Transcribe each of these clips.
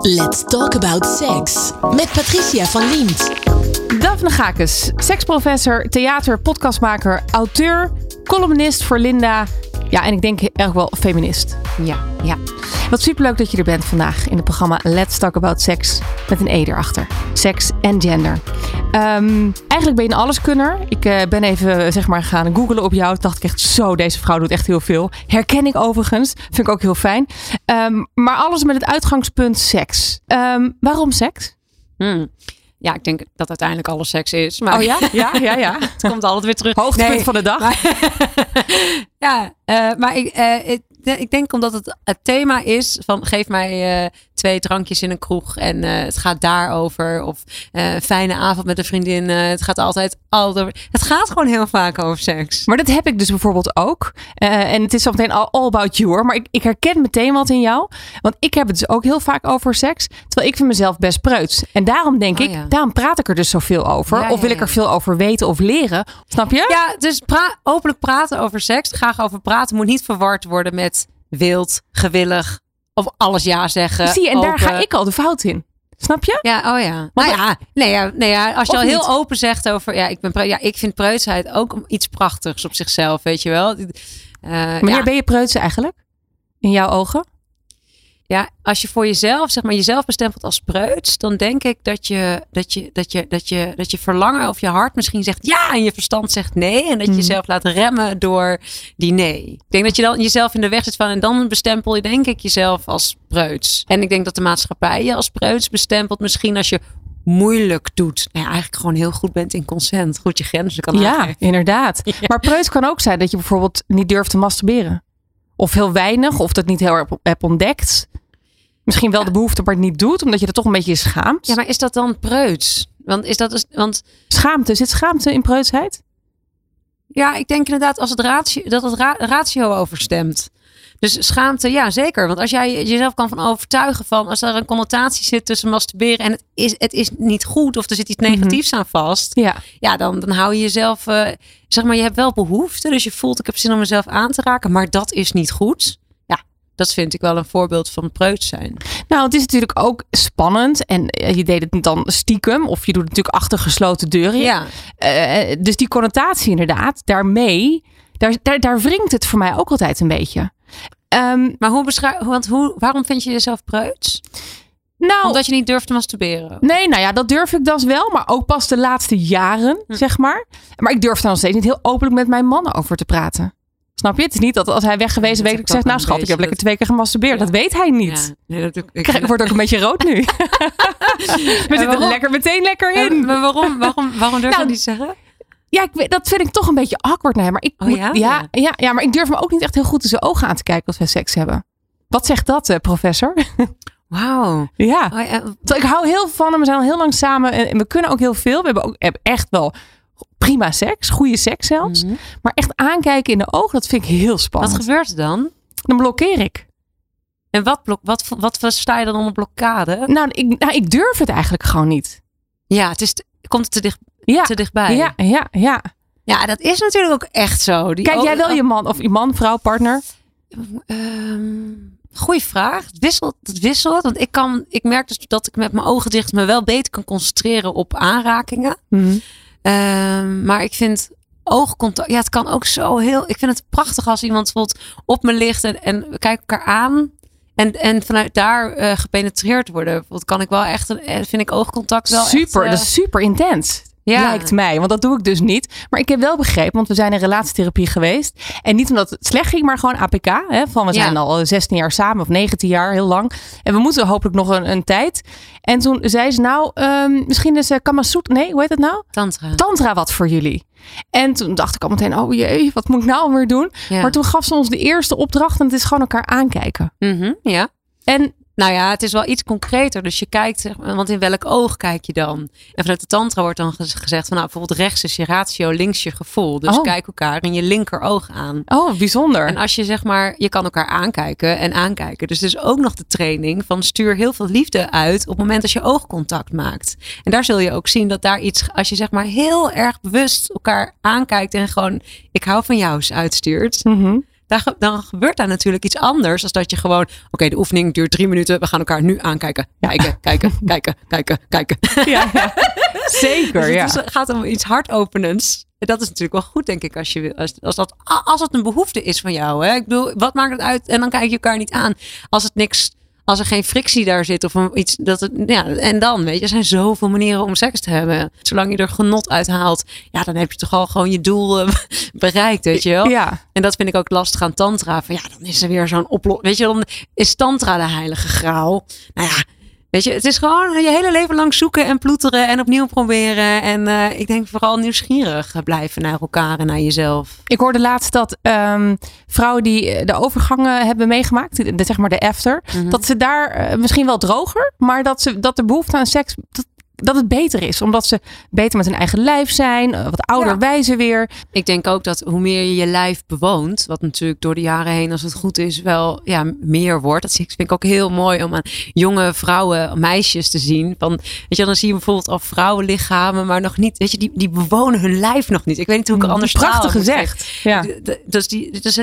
Let's talk about sex met Patricia van Liemt. Daphne Gakes, seksprofessor, theater, podcastmaker, auteur, columnist voor Linda. Ja, en ik denk eigenlijk wel feminist. Ja, ja. Wat superleuk dat je er bent vandaag in het programma Let's Talk About Sex met een E erachter. Seks en gender. Ehm, eigenlijk ben je een alleskunner. Ik eh, ben even zeg maar gaan googlen op jou. Toen dacht ik echt zo, deze vrouw doet echt heel veel. Herken ik overigens. Vind ik ook heel fijn. Ehm, maar alles met het uitgangspunt seks. Ehm, waarom seks? Hmm. Ja, ik denk dat uiteindelijk alles seks is. Maar Oh ja? Ja, ja, ja. het komt altijd weer terug. Hoogtepunt Nee, van de dag. Ja, eh, maar ik, eh, ik, ik denk omdat het het thema is van geef mij eh, twee drankjes in een kroeg en eh, het gaat daarover. Of een fijne avond met een vriendin. het gaat altijd, altijd over. Het gaat gewoon heel vaak over seks. Maar dat heb ik dus bijvoorbeeld ook. En het is zo meteen all, all about you hoor. Maar ik, ik herken meteen wat in jou. Want ik heb het dus ook heel vaak over seks. Terwijl ik vind mezelf best preuts. En daarom denk Oh, ik, ja. daarom praat ik er dus zoveel over. Ja, of wil ja, ik er veel over weten of leren. Snap je? Ja, dus pra- openlijk praten over seks, graag over praten, moet niet verward worden met wild, gewillig of alles ja zeggen. Zie je, en daar ga ik al de fout in. Snap je? Ja, oh ja. Nou ja, nee, ja, nee, ja als je al heel open zegt over, ja, ik ben, ja, ik vind preutsheid ook iets prachtigs op zichzelf, weet je wel. Eh, Wanneer ja, ben je preuts eigenlijk? In jouw ogen? Ja, als je voor jezelf, zeg maar, jezelf bestempelt als preuts, dan denk ik dat je, dat je, dat je, dat je, dat je verlangen of je hart misschien zegt ja en je verstand zegt nee en dat je Mhm. jezelf laat remmen door die nee. Ik denk dat je dan jezelf in de weg zit van en dan bestempel je denk ik jezelf als preuts. En ik denk dat de maatschappij je als preuts bestempelt misschien als je moeilijk doet. Nou ja, eigenlijk gewoon heel goed bent in consent. Goed je grenzen kan Ja, aangeven. inderdaad. Maar preuts kan ook zijn dat je bijvoorbeeld niet durft te masturberen. Of heel weinig, of dat niet heel erg hebt ontdekt. Misschien wel de behoefte, maar het niet doet, omdat je er toch een beetje schaamt. Ja, maar is dat dan preuts? Want is dat dus, want Schaamte, zit schaamte in preutsheid? Ja, ik denk inderdaad als het ratio, dat het ra- ratio overstemt. Dus schaamte, ja zeker. Want als jij jezelf kan van overtuigen van als er een connotatie zit tussen masturberen en het is, het is niet goed of er zit iets negatiefs aan vast. Ja. Ja, dan, dan hou je jezelf, eh, zeg maar, je hebt wel behoefte. Dus je voelt ik heb zin om mezelf aan te raken, maar dat is niet goed. Ja, dat vind ik wel een voorbeeld van preuts zijn. Nou, het is natuurlijk ook spannend. En eh, je deed het dan stiekem. Of je doet het natuurlijk achter gesloten deuren. Ja, Eh, dus die connotatie inderdaad, daarmee, daar, daar, daar wringt het voor mij ook altijd een beetje. Ehm, maar hoe beschrijf, want hoe, waarom vind je jezelf preuts? nou, Omdat je niet durft te masturberen. nee, nou ja, dat durf ik dan wel. Maar ook pas de laatste jaren, Hm. zeg maar. Maar ik durf daar nog steeds niet heel openlijk met mijn man over te praten. Snap je? Het is niet dat als hij weg geweest Dat week heb ik zeg, nou schat, ik heb lekker twee keer gemasturbeerd. Ja. Dat weet hij niet. Ja, nee, dat doe ik. Krijg- word ook een beetje rood nu. We zitten er lekker meteen lekker in. maar waarom, waarom, waarom durf je Nou, dat niet zeggen? Ja, ik, weet- dat vind ik toch een beetje awkward. Nee, maar ik Oh moet- ja? ja, ja, ja, maar ik durf me ook niet echt heel goed in zijn ogen aan te kijken als wij seks hebben. Wat zegt dat, eh, professor? Wauw. ja. Oh, ja, Terwijl Ik hou heel van hem. We zijn al heel lang samen en, we kunnen ook heel veel. We hebben ook echt wel prima seks, goede seks zelfs. mhm. Maar echt aankijken in de ogen, dat vind ik heel Wat spannend. gebeurt er dan? Dan blokkeer ik. En wat, blok, wat, wat versta je dan onder blokkade? Nou ik, nou, ik durf het eigenlijk gewoon niet. Ja, het is komt het te, dicht, Ja, te dichtbij. ja, ja, ja. Ja, dat is natuurlijk ook echt zo. Die Kijk jij wel je man of je man, vrouw, partner? Ehm, goeie vraag. Het wisselt, het wisselt. Want ik, kan, ik merk dus dat ik met mijn ogen dicht me wel beter kan concentreren op aanrakingen. Mhm. Ehm, maar ik vind oogcontact, ja, het kan ook zo heel. Ik vind het prachtig als iemand bijvoorbeeld op me ligt en, en we kijken elkaar aan. En, en vanuit daar eh, gepenetreerd worden. Bijvoorbeeld kan ik wel echt, eh, vind ik oogcontact wel super, echt, eh, dat is super intens. Ja. Lijkt mij, want dat doe ik dus niet. Maar ik heb wel begrepen, want we zijn in relatietherapie geweest. En niet omdat het slecht ging, maar gewoon APK. Hè, van we Ja. zijn al 16 jaar samen of 19 jaar, heel lang. En we moeten hopelijk nog een, een tijd. En toen zei ze nou, ehm, misschien is uh, Kamasutra, nee, hoe heet het nou? tantra. Tantra wat voor jullie. En toen dacht ik al meteen, oh jee, wat moet ik nou weer doen? Ja. Maar toen gaf ze ons de eerste opdracht en het is gewoon elkaar aankijken. Mhm, ja. En Nou ja, het is wel iets concreter. Dus je kijkt, want in welk oog kijk je dan? En vanuit de tantra wordt dan gez- gezegd van nou, bijvoorbeeld rechts is je ratio, links je gevoel. Dus Oh. kijk elkaar in je linkeroog aan. oh, bijzonder. En als je zeg maar, je kan elkaar aankijken en aankijken. Dus is ook nog de training van stuur heel veel liefde uit op het moment dat je oogcontact maakt. En daar zul je ook zien dat daar iets, als je zeg maar heel erg bewust elkaar aankijkt en gewoon ik hou van jou uitstuurt. Mhm. Daar, dan gebeurt daar natuurlijk iets anders. Dan dat je gewoon, oké, de oefening duurt drie minuten. We gaan elkaar nu aankijken. Kijken, kijken, kijken, kijken, kijken. Ja, ja. Zeker, Dus ja. het gaat om iets hartopenends. En Dat is natuurlijk wel goed, denk ik, als, je, als, als, dat, als het een behoefte is van jou. Hè? Ik bedoel, wat maakt het uit? En dan kijk je elkaar niet aan. Als het niks, als er geen frictie daar zit of iets dat het, ja, en dan, weet je, er zijn zoveel manieren om seks te hebben. Zolang je er genot uit haalt, ja, dan heb je toch al gewoon je doel eh, bereikt, weet je wel. Ja, En dat vind ik ook lastig aan tantra. Van ja, dan is er weer zo'n oplossing. Weet je, dan is tantra de heilige graal. Nou ja, weet je, het is gewoon je hele leven lang zoeken en ploeteren en opnieuw proberen. En eh, ik denk vooral nieuwsgierig blijven naar elkaar en naar jezelf. ik hoorde laatst dat ehm, vrouwen die eh, de overgangen hebben meegemaakt, de, zeg maar de after, Mhm. dat ze daar eh, misschien wel droger, maar dat, ze, dat de behoefte aan seks, dat, dat het beter is. Omdat ze beter met hun eigen lijf zijn, eh, wat ouder wijzen weer. Ik denk ook dat hoe meer je je lijf bewoont, wat natuurlijk door de jaren heen, als het goed is, wel ja, meer wordt. Dat vind ik ook heel mooi om aan jonge vrouwen, meisjes te zien. Van, weet je, dan zie je bijvoorbeeld al vrouwenlichamen, maar nog niet, weet je, die, die bewonen hun lijf nog niet. Ik weet niet hoe ik er anders taal Prachtig gezegd. Ja. Dus die, dus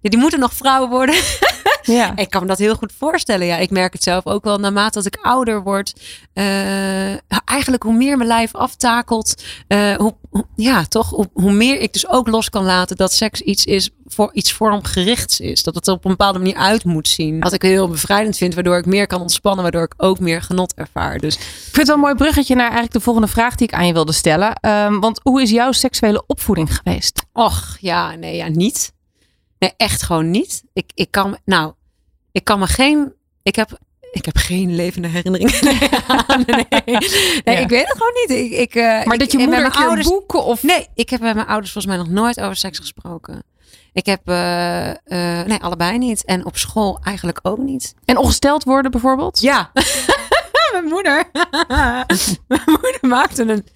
die moeten nog vrouwen worden. ja. ik kan me dat heel goed voorstellen. Ja, ik merk het zelf ook wel naarmate dat ik ouder word. eh, eigenlijk hoe meer mijn lijf aftakelt, eh, hoe, ja, toch, hoe, hoe meer ik dus ook los kan laten dat seks iets is voor iets vormgerichts is. Dat het er op een bepaalde manier uit moet zien. Wat ik heel bevrijdend vind, waardoor ik meer kan ontspannen, waardoor ik ook meer genot ervaar. Dus Ik vind het wel een mooi bruggetje naar eigenlijk de volgende vraag die ik aan je wilde stellen. Ehm, want hoe is jouw seksuele opvoeding geweest? Och, ja, nee, ja, niet. Nee, echt gewoon niet. Ik, ik kan, nou, ik kan me geen, ik heb, ik heb geen levende herinneringen. Nee, nee, nee Ja. ik weet het gewoon niet. Ik, ik, eh, Maar dat je moeder met mijn ouders, boeken of... Nee, ik heb bij mijn ouders volgens mij nog nooit over seks gesproken. Ik heb, eh, eh, nee, allebei niet. En op school eigenlijk ook niet. En ongesteld worden bijvoorbeeld? Ja. mijn moeder. mijn moeder maakte een,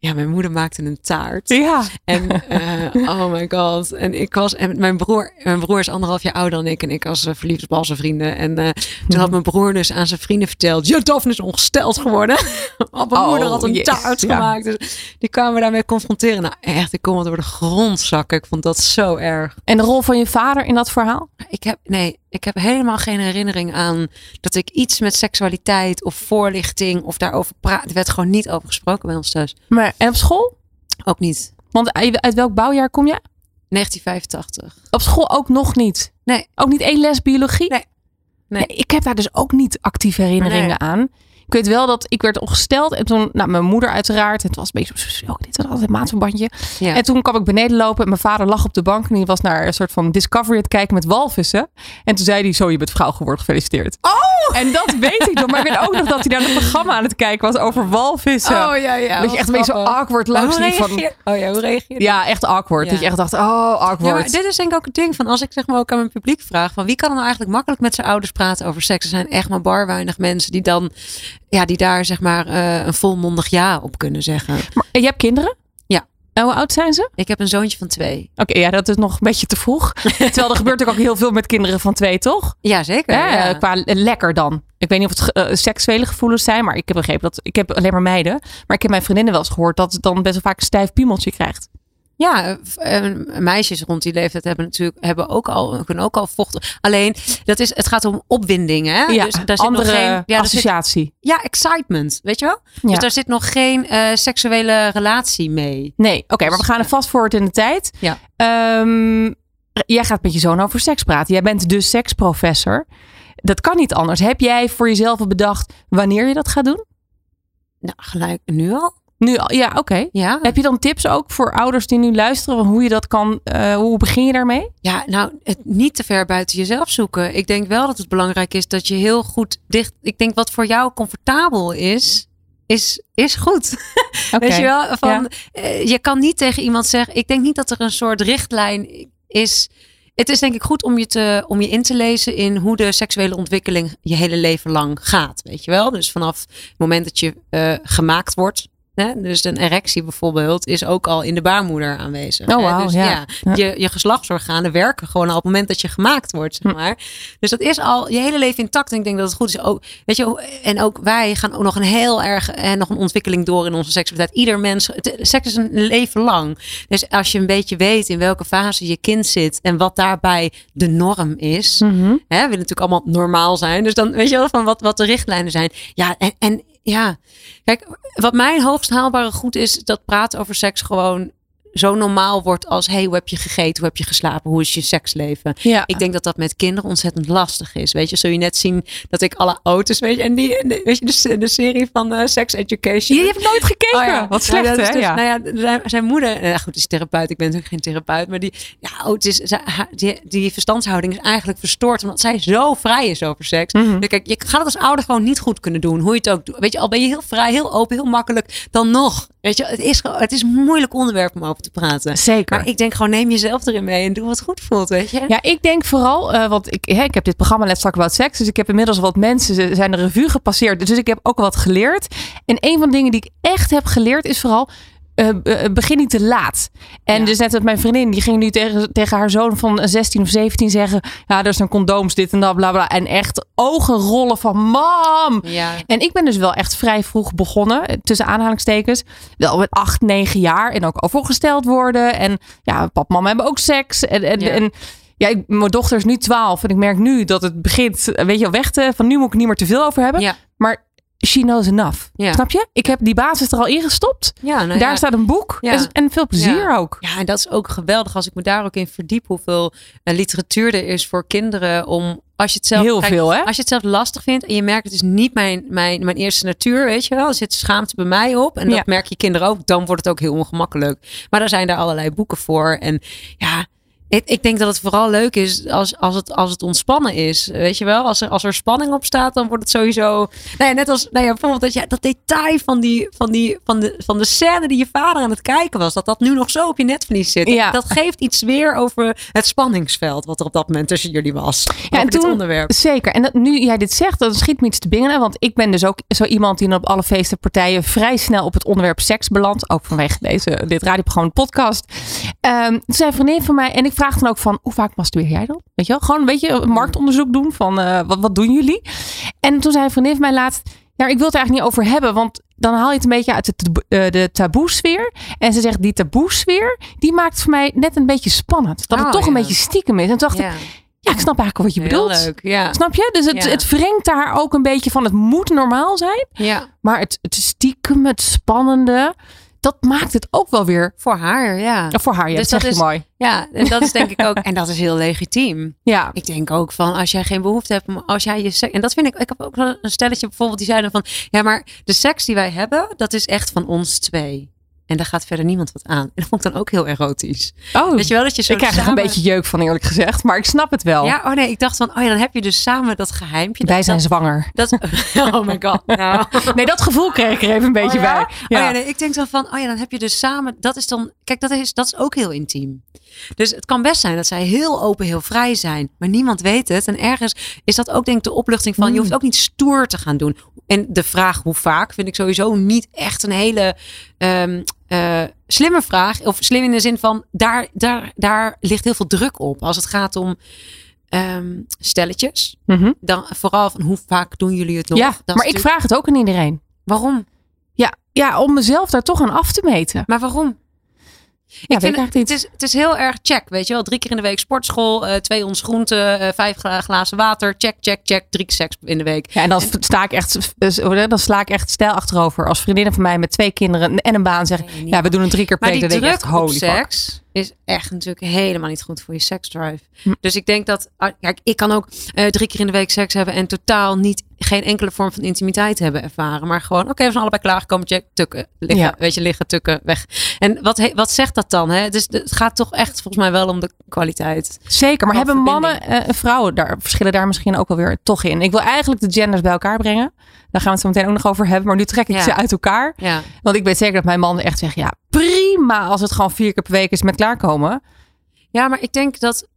ja, mijn moeder maakte een taart. Ja. En eh, oh my god. En ik was, en mijn broer, mijn broer is anderhalf jaar ouder dan ik. En ik was eh, verliefd op al zijn vrienden. En eh, toen had mijn broer dus aan zijn vrienden verteld. Ja, Daphne is ongesteld geworden. Mijn Oh, moeder had een yes, taart ja. gemaakt. Dus die kwamen we daarmee confronteren. Nou echt, ik kon het door de grond zakken. Ik vond dat zo erg. En de rol van je vader in dat verhaal? Ik heb, nee, ik heb helemaal geen herinnering aan dat ik iets met seksualiteit of voorlichting of daarover praat. Er werd gewoon niet over gesproken bij ons thuis. Maar, en op school? Ook niet. Want uit welk bouwjaar kom je? 1985. Op school ook nog niet? Nee. Ook niet één les biologie? Nee. Nee. ik heb daar dus ook niet actieve herinneringen Nee. aan. Ik weet wel dat ik werd ongesteld en toen, nou, mijn moeder uiteraard. Het was een beetje zo, zo, dit was altijd een maatverbandje. Ja. En toen kwam ik beneden lopen en mijn vader lag op de bank en die was naar een soort van Discovery aan het kijken met walvissen. En toen zei hij, zo, je bent vrouw geworden, gefeliciteerd. Oh! En dat weet ik nog. Maar ik weet ook nog dat hij naar een programma aan het kijken was over walvissen. ja, ja. dat je echt een beetje zo awkward langs liep van... Oh ja, hoe reageer je? Ja, echt awkward. Ja. Dat je echt dacht, oh, Ja, awkward. maar dit is denk ik ook het ding van als ik zeg maar ook aan mijn publiek vraag van wie kan er nou eigenlijk makkelijk met zijn ouders praten over seks? Er zijn echt maar bar weinig mensen die dan ja die daar zeg maar eh, een volmondig ja op kunnen zeggen. Maar, en je hebt kinderen? Ja. En hoe oud zijn ze? Ik heb een zoontje van twee. Oké, ja, dat is nog een beetje te vroeg. Terwijl er gebeurt ook heel veel met kinderen van twee, toch? Ja, zeker. Ja, ja. Qua lekker dan. Ik weet niet of het eh, seksuele gevoelens zijn, maar ik heb begrepen dat ik heb alleen maar meiden. Maar ik heb mijn vriendinnen wel eens gehoord dat het dan best wel vaak een stijf piemeltje krijgt. Ja, meisjes rond die leeftijd hebben natuurlijk hebben ook al kunnen ook al vochten. Alleen dat is het gaat om opwinding, hè? Ja, dus daar zit andere nog geen ja, zit- associatie. ja, excitement, weet je wel? Ja. Dus daar zit nog geen eh, seksuele relatie mee. Nee, oké, maar we gaan er vast voor in de tijd. Ja. Ehm, jij gaat met je zoon over seks praten. Jij bent dus seksprofessor. Dat kan niet anders. Heb jij voor jezelf al bedacht wanneer je dat gaat doen? Nou, gelijk nu al. Nu, ja, oké. Ja. Heb je dan tips ook voor ouders die nu luisteren? Hoe je dat kan, eh, hoe begin je daarmee? Ja, nou, het niet te ver buiten jezelf zoeken. Ik denk wel dat het belangrijk is dat je heel goed dicht. Ik denk wat voor jou comfortabel is, is, is goed. Weet je wel? Van, Ja. eh, je kan niet tegen iemand zeggen. Ik denk niet dat er een soort richtlijn is. Het is denk ik goed om je, te, om je in te lezen in hoe de seksuele ontwikkeling je hele leven lang gaat. Weet je wel? Dus vanaf het moment dat je eh, gemaakt wordt. Hè, dus een erectie bijvoorbeeld, is ook al in de baarmoeder aanwezig. Oh, hè. wauw, dus ja. Ja. Je, je geslachtsorganen werken gewoon al op het moment dat je gemaakt wordt, Hm. zeg maar. Dus dat is al je hele leven intact. En ik denk dat het goed is. Ook, weet je, en ook wij gaan ook nog een heel erg en nog een ontwikkeling door in onze seksualiteit. Ieder mens, het- seks is een leven lang. Dus als je een beetje weet in welke fase je kind zit en wat daarbij de norm is, Mhm. hè, we willen natuurlijk allemaal normaal zijn. Dus dan weet je wel van wat, wat de richtlijnen zijn. Ja, en, en ja, kijk, wat mijn hoogst haalbare goed is, dat praten over seks gewoon zo normaal wordt als hey, hoe heb je gegeten, hoe heb je geslapen, hoe is je seksleven? Ja. Ik denk dat dat met kinderen ontzettend lastig is. Weet je, zul je net zien dat ik alle auto's, weet je, en die, weet je, de, de serie van eh, Sex Education. Je hebt nooit gekeken. Oh ja. Wat slecht, Nou, is hè? dus-. Nou ja, zijn, zijn moeder, nou goed, is therapeut. Ik ben natuurlijk geen therapeut, maar die, ja, oh, het is, die, die verstandshouding is eigenlijk verstoord, omdat zij zo vrij is over seks. Mhm. Dus kijk, je gaat het als ouder gewoon niet goed kunnen doen, hoe je het ook doet. Weet je, al ben je heel vrij, heel open, heel makkelijk, dan nog. Weet je, het is, het is een moeilijk onderwerp om over te praten. Zeker. Maar ik denk gewoon, neem jezelf erin mee en doe wat goed voelt, weet je. Ja, ik denk vooral, eh, want ik, hè, ik heb dit programma Let's Talk About Sex. Dus ik heb inmiddels wat mensen ze- zijn de revue gepasseerd. Dus ik heb ook wat geleerd. En een van de dingen die ik echt heb geleerd is vooral... eh, begin niet te laat. En Ja. dus net met mijn vriendin, die ging nu tegen, tegen haar zoon van 16 of 17 zeggen: Ja, er is een condooms, dit en dat, bla bla. En echt ogen rollen van: Mam! Ja. En ik ben dus wel echt vrij vroeg begonnen, eh, tussen aanhalingstekens. Wel met acht, negen jaar. En ook al voorgesteld worden. En ja, pap mama hebben ook seks. En, en, Ja. en ja, ik, mijn dochter is nu 12. En ik merk nu dat het begint, weet je wel, weg te... Van nu moet ik niet meer te veel over hebben. Ja. Maar she knows enough. Ja. Snap je? Ik heb die basis er al ingestopt. Ja, nou Daar ja. staat een boek. Ja. En, veel plezier ook. Ja, en dat is ook geweldig als ik me daar ook in verdiep hoeveel eh, literatuur er is voor kinderen om als je het zelf Heel kijk, veel, hè? Als je het zelf lastig vindt en je merkt het is niet mijn, mijn, mijn eerste natuur, weet je wel, er zit schaamte bij mij op en dat merk je kinderen ook, dan wordt het ook heel ongemakkelijk. Maar daar zijn daar allerlei boeken voor en ja. Ik, ik denk dat het vooral leuk is als, als, het, als het ontspannen is. Weet je wel, als er, als er spanning op staat, dan wordt het sowieso. Nou ja, net als nou ja, bijvoorbeeld dat, ja, dat detail van, die, van, die, van, de, van de scène die je vader aan het kijken was. Dat dat nu nog zo op je netvlies zit. Ja. Dat geeft iets weer over het spanningsveld wat er op dat moment tussen jullie was. Ja, en toen, onderwerp. zeker. En dat, nu jij dit zegt, dan schiet me iets te bingen. Want ik ben dus ook zo iemand die dan op alle feesten, partijen vrij snel op het onderwerp seks belandt. Ook vanwege deze, dit radioprogramma, podcast. Ehm toen zei een vriendin van mij, en ik vraag dan ook van, hoe vaak masturbeer jij dan? Weet je wel? Gewoon een beetje een marktonderzoek doen van, eh, wat, wat doen jullie? En toen zei een vriendin van mij laatst, nou, ik wil het er eigenlijk niet over hebben, want dan haal je het een beetje uit de, taboe- eh, de taboe-sfeer. En ze zegt, die taboe-sfeer, die maakt voor mij net een beetje spannend. Dat het Oh, toch een ja. beetje stiekem is. En toen dacht ik, Ja, ja, ik snap eigenlijk wat je heel bedoelt. leuk. Ja. Snap je? Dus het, Ja. het daar ook een beetje van het moet normaal zijn. ja, Maar het, het stiekem, het spannende, dat maakt het ook wel weer voor haar, ja. voor haar. Ja, Dus dat is- mooi. Ja, en dat is denk ik ook, en dat is heel legitiem. Ja, Ik denk ook van als jij geen behoefte hebt, als jij je seks. En dat vind ik, ik heb ook een stelletje bijvoorbeeld die zeiden van ja, maar de seks die wij hebben, dat is echt van ons twee. En daar gaat verder niemand wat aan. En dat vond ik dan ook heel erotisch. oh, Weet je wel dat je zo ik krijg er een beetje jeuk van eerlijk gezegd. Maar ik snap het wel. Ja, oh nee, ik dacht van, oh ja, dan heb je dus samen dat geheimpje. Wij dat, zijn zwanger. dat, oh my god. Nou. Nee, dat gevoel kreeg ik er even een beetje Oh ja? bij. Oh ja, nee, ik denk dan van, oh ja, dan heb je dus samen, dat is dan, kijk, dat is, dat is ook heel intiem. Dus het kan best zijn dat zij heel open, heel vrij zijn, maar niemand weet het. En ergens is dat ook denk ik de opluchting van, je hoeft ook niet stoer te gaan doen. En de vraag hoe vaak vind ik sowieso niet echt een hele eh, slimme vraag. Of slim in de zin van, daar, daar, daar ligt heel veel druk op. Als het gaat om ehm, stelletjes, Mhm. dan vooral van hoe vaak doen jullie het nog? Ja, Dat maar ik vraag het ook aan iedereen. Waarom? Ja, ja, om mezelf daar toch aan af te meten. Maar waarom? Ja, ik vind het, is, het is heel erg check, weet je wel. Drie keer in de week sportschool, eh, twee ons groenten, eh, vijf gla- glazen water. Check, check, check. Drie keer seks in de week. Ja, en dan sta ik echt, eh, dan sla ik echt stijl achterover. Als vriendinnen van mij met twee kinderen en een baan zeggen, Nee, ja, we doen het drie keer per Maar week. die denk ik druk op holy fuck. seks is echt natuurlijk helemaal niet goed voor je seksdrive. Hm. Dus ik denk dat, ah, kijk, ik kan ook eh, drie keer in de week seks hebben en totaal niet, geen enkele vorm van intimiteit hebben ervaren. Maar gewoon, oké, we zijn allebei klaargekomen, check, tukken, liggen, Ja. weet je, liggen, tukken, weg. En wat, wat zegt dat dan? Hè? Dus het gaat toch echt volgens mij wel om de kwaliteit. Zeker, maar hebben mannen verbinding. eh, en vrouwen daar verschillen daar misschien ook wel weer toch in? Ik wil eigenlijk de genders bij elkaar brengen. Daar gaan we het zo meteen ook nog over hebben. Maar nu trek ik Ja. ze uit elkaar. Ja, Want ik weet zeker dat mijn man echt zegt: ja, prima als het gewoon vier keer per week is met klaarkomen. Ja, maar ik denk dat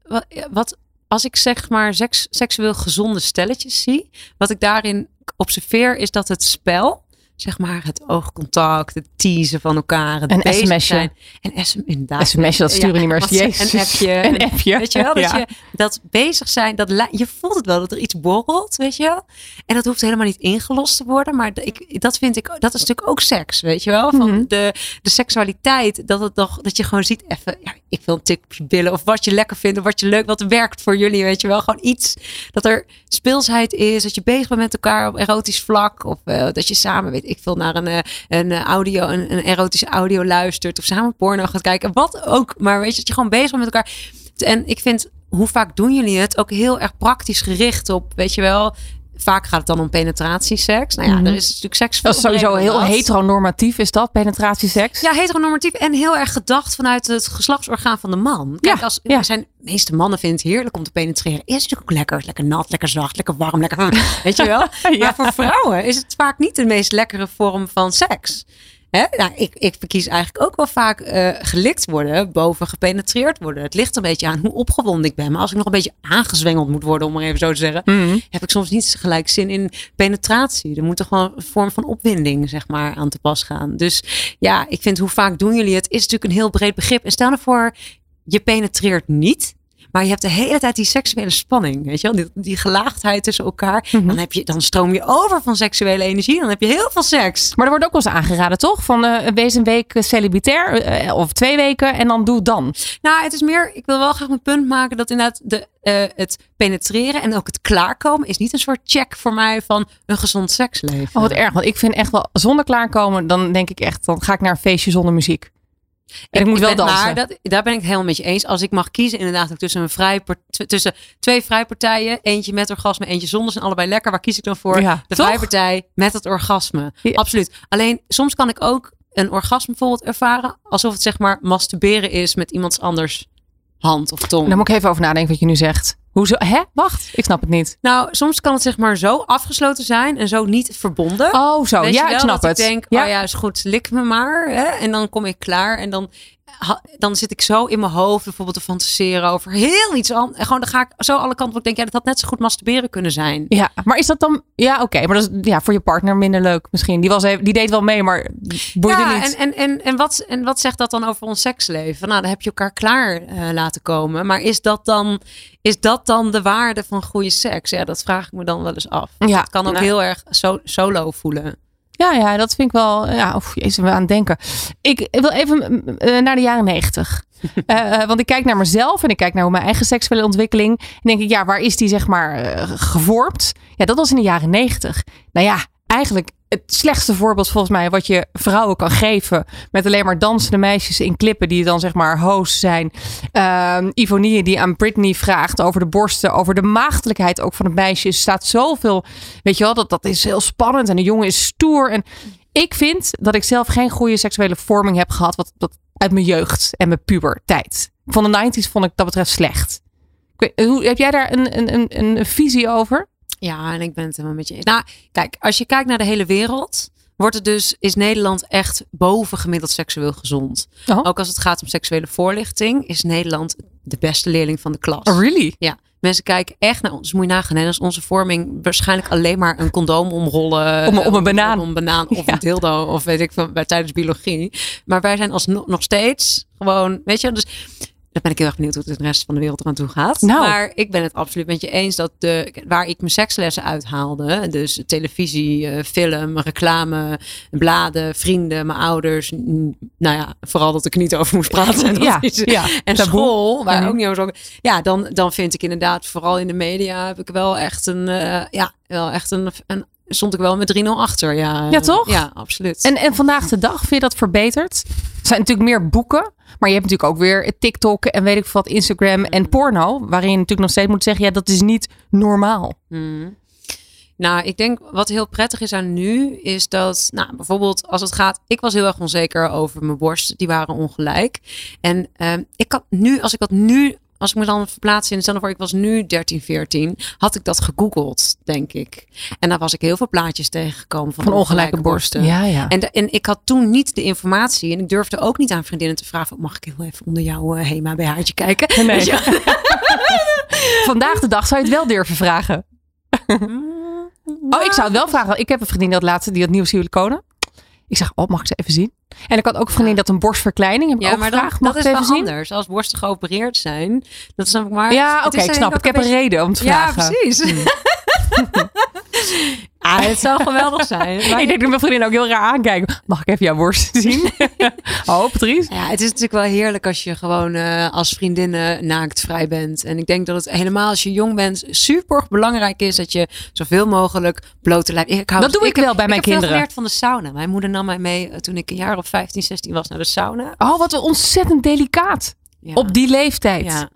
wat als ik zeg maar seks, seksueel gezonde stelletjes zie, wat ik daarin observeer is dat het spel zeg maar het oogcontact, het teasen van elkaar, het Een sms'je. zijn. En SM, inderdaad. SMS'je, dat sturen niet meer. wat- Jezus. Een appje. Een appje. Weet je wel, dat, Ja. je, dat bezig zijn, dat, je voelt het wel, dat er iets borrelt, weet je wel. En dat hoeft helemaal niet ingelost te worden, maar ik, dat vind ik, dat is natuurlijk ook seks, weet je wel. Van Mhm. de, de seksualiteit, dat, het toch, dat je gewoon ziet even, ja, ik wil een tik op je billen, of wat je lekker vindt, of wat je leuk, wat werkt voor jullie, weet je wel. Gewoon iets, dat er speelsheid is, dat je bezig bent met elkaar op erotisch vlak, of eh, dat je samen, weet ik veel, naar een, eh, een audio, een, een erotische audio luistert, of samen porno gaat kijken, wat ook. Maar weet je, dat je gewoon bezig bent met elkaar. En ik vind, hoe vaak doen jullie het? Ook heel erg praktisch gericht op, weet je wel. Vaak gaat het dan om penetratieseks. Nou ja, Mhm. er is natuurlijk seks. Dat is sowieso heel heteronormatief, is dat? Penetratieseks? Ja, heteronormatief en heel erg gedacht vanuit het geslachtsorgaan van de man. Kijk, Ja, als ja. zijn de meeste mannen vinden het heerlijk om te penetreren. Is natuurlijk ook lekker, lekker nat, lekker zacht, lekker warm, lekker. Weet je wel? Ja. Maar voor vrouwen is het vaak niet de meest lekkere vorm van seks. Hè? Nou, ik, ik verkies eigenlijk ook wel vaak eh, gelikt worden boven gepenetreerd worden. Het ligt een beetje aan hoe opgewonden ik ben. Maar als ik nog een beetje aangezwengeld moet worden, om maar even zo te zeggen, Mhm. heb ik soms niet gelijk zin in penetratie. Er moet toch gewoon een vorm van opwinding, zeg maar, aan te pas gaan. Dus ja, ik vind hoe vaak doen jullie het, is natuurlijk een heel breed begrip. En stel nou voor, je penetreert niet. Maar je hebt de hele tijd die seksuele spanning, weet je wel? Die, die gelaagdheid tussen elkaar. Mhm. Dan, heb je, dan stroom je over van seksuele energie. Dan heb je heel veel seks. Maar er wordt ook wel eens aangeraden, toch? Van eh, wees een week eh, celibatair eh, of twee weken en dan doe dan. Nou, het is meer, ik wil wel graag mijn punt maken dat inderdaad de, eh, het penetreren en ook het klaarkomen is niet een soort check voor mij van een gezond seksleven. Oh, wat erg. Want ik vind echt wel, zonder klaarkomen, dan denk ik echt, dan ga ik naar een feestje zonder muziek. En ik, moet wel dansen. Maar dat, daar ben ik het helemaal met je eens. Als ik mag kiezen, inderdaad, ook tussen, een vrij tussen twee vrijpartijen. Eentje met orgasme, eentje zonder. Zijn allebei lekker. Waar kies ik dan voor? Ja, de vrijpartij met het orgasme. Ja. Absoluut. Alleen, soms kan ik ook een orgasme bijvoorbeeld ervaren. Alsof het zeg maar masturberen is met iemands anders hand of tong. Daar moet ik even over nadenken wat je nu zegt. Hoezo? Hè? Wacht, ik snap het niet. Nou, soms kan het zeg maar zo afgesloten zijn en zo niet verbonden. Oh, zo. Weet ja, ik snap dat het. Ik denk, ja. oh ja, is goed, lik me maar. Hè? En dan kom ik klaar. En dan, dan zit ik zo in mijn hoofd bijvoorbeeld te fantaseren over heel iets anders. En gewoon dan ga ik zo alle kanten op. Ik denk, ja, dat had net zo goed masturberen kunnen zijn. Ja, maar is dat dan... Ja, oké. maar dat is ja, voor je partner minder leuk misschien. Die, was even, die deed wel mee, maar boeide ja, niet. en, en, en, en, wat, en wat zegt dat dan over ons seksleven? Nou, dan heb je elkaar klaar eh, laten komen. Maar is dat, dan, is dat dan de waarde van goede seks? Ja, dat vraag ik me dan wel eens af. Ja, Het kan ook nou. heel erg so- solo voelen. Ja, ja, dat vind ik wel. Ja, of jezus, we aan het denken. Ik wil even mm, eh, naar de jaren negentig. Eh, want ik kijk naar mezelf en ik kijk naar mijn eigen seksuele ontwikkeling. En denk ik, ja, waar is die zeg maar gevormd? Ja, dat was in de jaren negentig. Nou ja, eigenlijk het slechtste voorbeeld volgens mij wat je vrouwen kan geven. Met alleen maar dansende meisjes in klippen die dan zeg maar host zijn. Ehm Ivonie die aan Britney vraagt over de borsten, over de maagdelijkheid ook van het meisje. Er staat zoveel, weet je wel, dat, dat is heel spannend. En de jongen is stoer. En ik vind dat ik zelf geen goede seksuele vorming heb gehad. Wat, wat uit mijn jeugd en mijn puberteit. Van de 90s vond ik dat betreft slecht. Hoe, heb jij daar een, een, een, een visie over? Ja, en ik ben het helemaal met je eens. Nou, kijk, als je kijkt naar de hele wereld, wordt het dus, is Nederland echt bovengemiddeld seksueel gezond. Oh. Ook als het gaat om seksuele voorlichting, is Nederland de beste leerling van de klas. Oh, really? Ja, mensen kijken echt naar ons. Moet je nagaan, is onze vorming waarschijnlijk alleen maar een condoom omrollen. Om- om een eh, banaan. Om een banaan of Ja. een dildo of weet ik veel, bij, tijdens biologie. Maar wij zijn alsnog nog steeds gewoon, weet je, dus daar ben ik heel erg benieuwd hoe het de rest van de wereld eraan toe gaat. Nou. Maar ik ben het absoluut met je eens dat de, waar ik mijn sekslessen uithaalde, dus televisie, eh, film, reclame, bladen, vrienden, mijn ouders, nou ja, vooral dat ik niet over moest praten. Ja, is- ja. en Taboe. school, waar ook niet over zo. Ja, dan, dan vind ik inderdaad, vooral in de media, heb ik wel echt een, eh, ja, wel echt een, een, stond ik wel met 3-0 achter. Ja, Ja, toch? Ja, absoluut. En, en vandaag de dag, vind je dat verbeterd? Er zijn natuurlijk meer boeken. Maar je hebt natuurlijk ook weer TikTok en weet ik veel wat, Instagram en porno. Waarin je natuurlijk nog steeds moet zeggen, ja, dat is niet normaal. Hmm. Nou, ik denk wat heel prettig is aan nu, is dat, nou, bijvoorbeeld als het gaat, ik was heel erg onzeker over mijn borst, die waren ongelijk. En ehm, ik had nu, als ik dat nu, als ik me dan verplaats in, stel voor, ik was nu 13, 14, had ik dat gegoogeld, denk ik. En daar was ik heel veel plaatjes tegengekomen van, Van ongelijke borsten. Ja, ja. En, de- en ik had toen niet de informatie en ik durfde ook niet aan vriendinnen te vragen, mag ik heel even onder jouw eh, Hema BH'tje kijken? Nee. Vandaag de dag zou je het wel durven vragen. Oh, ik zou het wel vragen. Ik heb een vriendin die had laatst die had nieuw siliconen. Ik zeg, oh, mag ik ze even zien? En ik had ook een vriendin dat een borstverkleining. Heb ik Ja, ook maar dan, gevraagd. Mag dat is wel zien? anders. Als borsten geopereerd zijn, dat snap ik maar. Ja, oké, is ik snap. Ik heb een reden om te Ja, vragen. precies. ah, het zou geweldig zijn. Maar Ik denk dat mijn vriendin ook heel raar aankijken. Mag ik even jouw borst zien? oh, Patrice. Ja, het is natuurlijk wel heerlijk als je gewoon eh, als vriendinnen naakt vrij bent. En ik denk dat het helemaal als je jong bent super belangrijk is dat je zoveel mogelijk blote lijf. Ik hou- Dat doe ik wel heb- bij mijn Ik heb kinderen. veel geleerd van de sauna. Mijn moeder nam mij mee eh, toen ik een jaar of 15, 16 was naar de sauna. Oh, wat ontzettend delicaat. Ja. Op die leeftijd. Ja.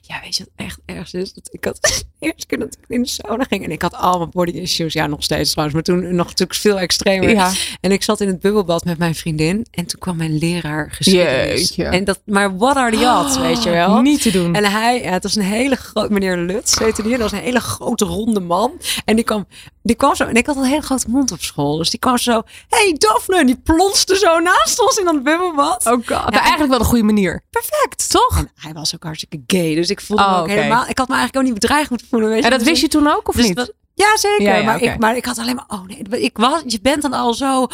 Ja, weet je wat echt erg is? Dat ik had eerste keer dat ik in de sauna ging en ik had allemaal body issues. Ja, nog steeds trouwens, maar toen nog natuurlijk veel extremer. Ja. En ik zat in het bubbelbad met mijn vriendin en toen kwam mijn leraar geschiedenis. En dat, maar what are the odds, weet je wel? Niet te doen. En hij, ja, het was een hele grote, meneer Lutz heette die. Dat was een hele grote ronde man. En die kwam, die kwam zo, en ik had een hele grote mond op school. Dus die kwam zo, hey Daphne, en die plonste zo naast ons in dat bubbelbad. Oh god. Maar eigenlijk wel de goede manier. perfect. Toch? En hij was ook hartstikke gay, dus ik voelde me Oh, ook helemaal, ik had me eigenlijk ook niet bedreigd moeten voelen. Weet je? En dat Dus wist je toen ook of dus niet? dat- ja, zeker. Ja, ja, maar, ik, maar ik had alleen maar, oh nee, ik was, je bent dan al zo, oh,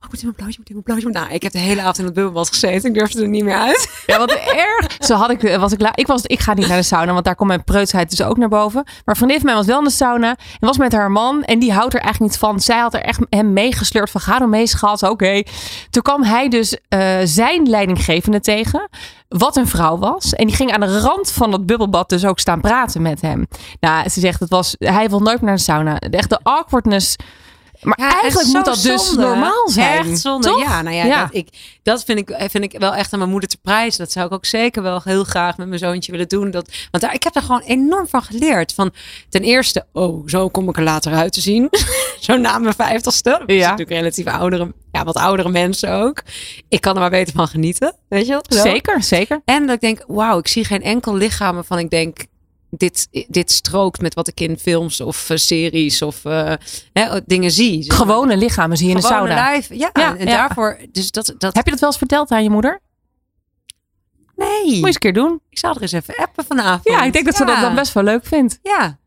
ik moet in mijn blootje, moet in mijn blootje. Nou, ik heb de hele avond in het bubbelbad gezeten. Ik durfde er niet meer uit. Ja, wat erg. Zo had ik, was ik, la- ik, was, ik ga niet naar de sauna, want daar komt mijn preutsheid dus ook naar boven. Maar vriendin van mij was wel in de sauna en was met haar man. En die houdt er eigenlijk niet van. Zij had er echt hem meegesleurd van ga dan mee schat. Oké. Toen kwam hij dus eh, zijn leidinggevende tegen. Wat een vrouw was. En die ging aan de rand van dat bubbelbad dus ook staan praten met hem. Nou, ze zegt, het was, hij wil nooit meer naar de sauna. Echt de awkwardness. Maar Ja, eigenlijk en moet dat dus normaal zijn. Echt zonde. toch? Ja, nou ja, Dat, ik, dat vind ik, vind ik wel echt aan mijn moeder te prijzen. Dat zou ik ook zeker wel heel graag met mijn zoontje willen doen. Dat, want daar, ik heb er gewoon enorm van geleerd. Van ten eerste, oh, zo kom ik er later uit te zien. zo na mijn vijftigste. Dat is Ja. natuurlijk relatief oudere, ja, wat oudere mensen ook. Ik kan er maar beter van genieten. Weet je wel? Zeker, zeker. En dat ik denk, wauw, ik zie geen enkel lichaam waarvan ik denk, dit, dit strookt met wat ik in films of eh, series of eh, hè, dingen zie. Zeg maar. Gewone lichamen zie je in de sauna. lijf. Ja, Ja, en ja. daarvoor, dus dat, dat Heb je dat wel eens verteld aan je moeder? nee. Moet je eens een keer doen. Ik zal er eens even appen vanavond. Ja, ik denk dat ze dat dan best wel leuk vindt. Ja,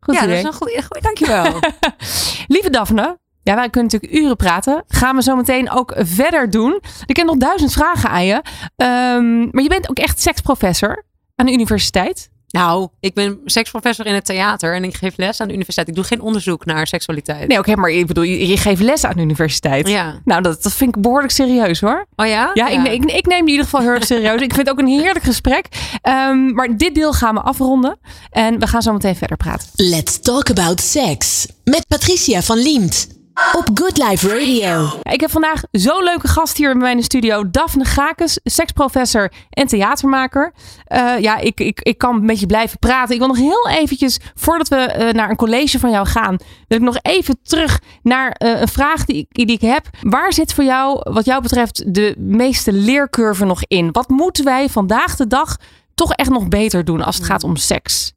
Goed ja dat is een goede, goeie, dankjewel. Lieve Daphne, ja, wij kunnen natuurlijk uren praten. Gaan we zo meteen ook verder doen. Ik heb nog duizend vragen aan je. Ehm, maar je bent ook echt seksprofessor aan de universiteit. Nou, ik ben seksprofessor in het theater en ik geef les aan de universiteit. Ik doe geen onderzoek naar seksualiteit. Nee, oké, maar ik bedoel, je, je geeft les aan de universiteit. Ja. Nou, dat, dat vind ik behoorlijk serieus hoor. Oh ja? Ja, Ik, ik, ik neem in ieder geval heel erg serieus. Ik vind het ook een heerlijk gesprek. Ehm, maar dit deel gaan we afronden. En we gaan zo meteen verder praten. Let's talk about sex. Met Patricia van Liemt. Op Good Life Radio. Ik heb vandaag zo'n leuke gast hier bij mij in de studio. Daphne Gakes, seksprofessor en theatermaker. Eh, ja, ik, ik, ik kan met je blijven praten. Ik wil nog heel eventjes, voordat we eh, naar een college van jou gaan, wil ik nog even terug naar eh, een vraag die ik, die ik heb. Waar zit voor jou, wat jou betreft, de meeste leercurve nog in? Wat moeten wij vandaag de dag toch echt nog beter doen als het gaat om seks?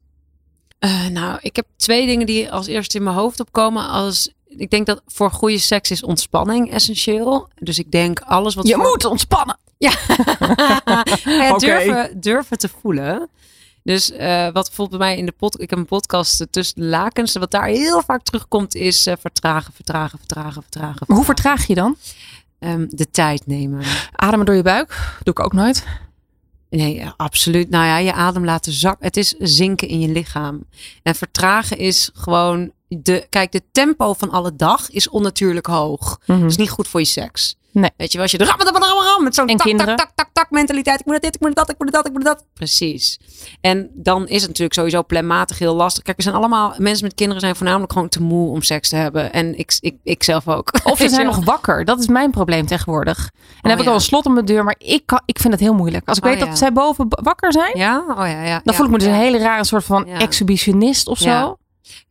Eh, nou, ik heb twee dingen die als eerste in mijn hoofd opkomen. Als, ik denk dat voor goede seks is ontspanning essentieel. Dus ik denk alles wat Je voor- moet ontspannen. Ja, durven, durven te voelen. Dus eh, wat bijvoorbeeld bij mij in de pod, ik heb een podcast tussen de lakens. Wat daar heel vaak terugkomt is eh, vertragen, vertragen, vertragen, vertragen. Maar hoe vertraag je dan? Ehm, de tijd nemen. Ademen door je buik? Doe ik ook nooit. Nee, absoluut. Nou ja, je adem laten zakken. Het is zinken in je lichaam. En vertragen is gewoon de. Kijk, de tempo van alle dag is onnatuurlijk hoog. Mhm. Dat is niet goed voor je seks. Nee. Weet je wel, als je de ram, ram, ram, ram, met zo'n tak, tak, tak, tak, tak mentaliteit. Ik moet dit, ik moet dat, ik moet dat, ik moet dat. Precies. En dan is het natuurlijk sowieso planmatig heel lastig. Kijk, we zijn allemaal, mensen met kinderen zijn voornamelijk gewoon te moe om seks te hebben. En ik, ik, ik zelf ook. Of ze zijn nog wakker. Dat is mijn probleem tegenwoordig. En dan heb ik al een slot op mijn deur, maar ik, kan, ik vind het heel moeilijk. Als ik Oh, weet ja. dat zij boven wakker zijn, Ja, oh ja, ja. dan voel ik me dus een hele rare soort van exhibitionist of zo.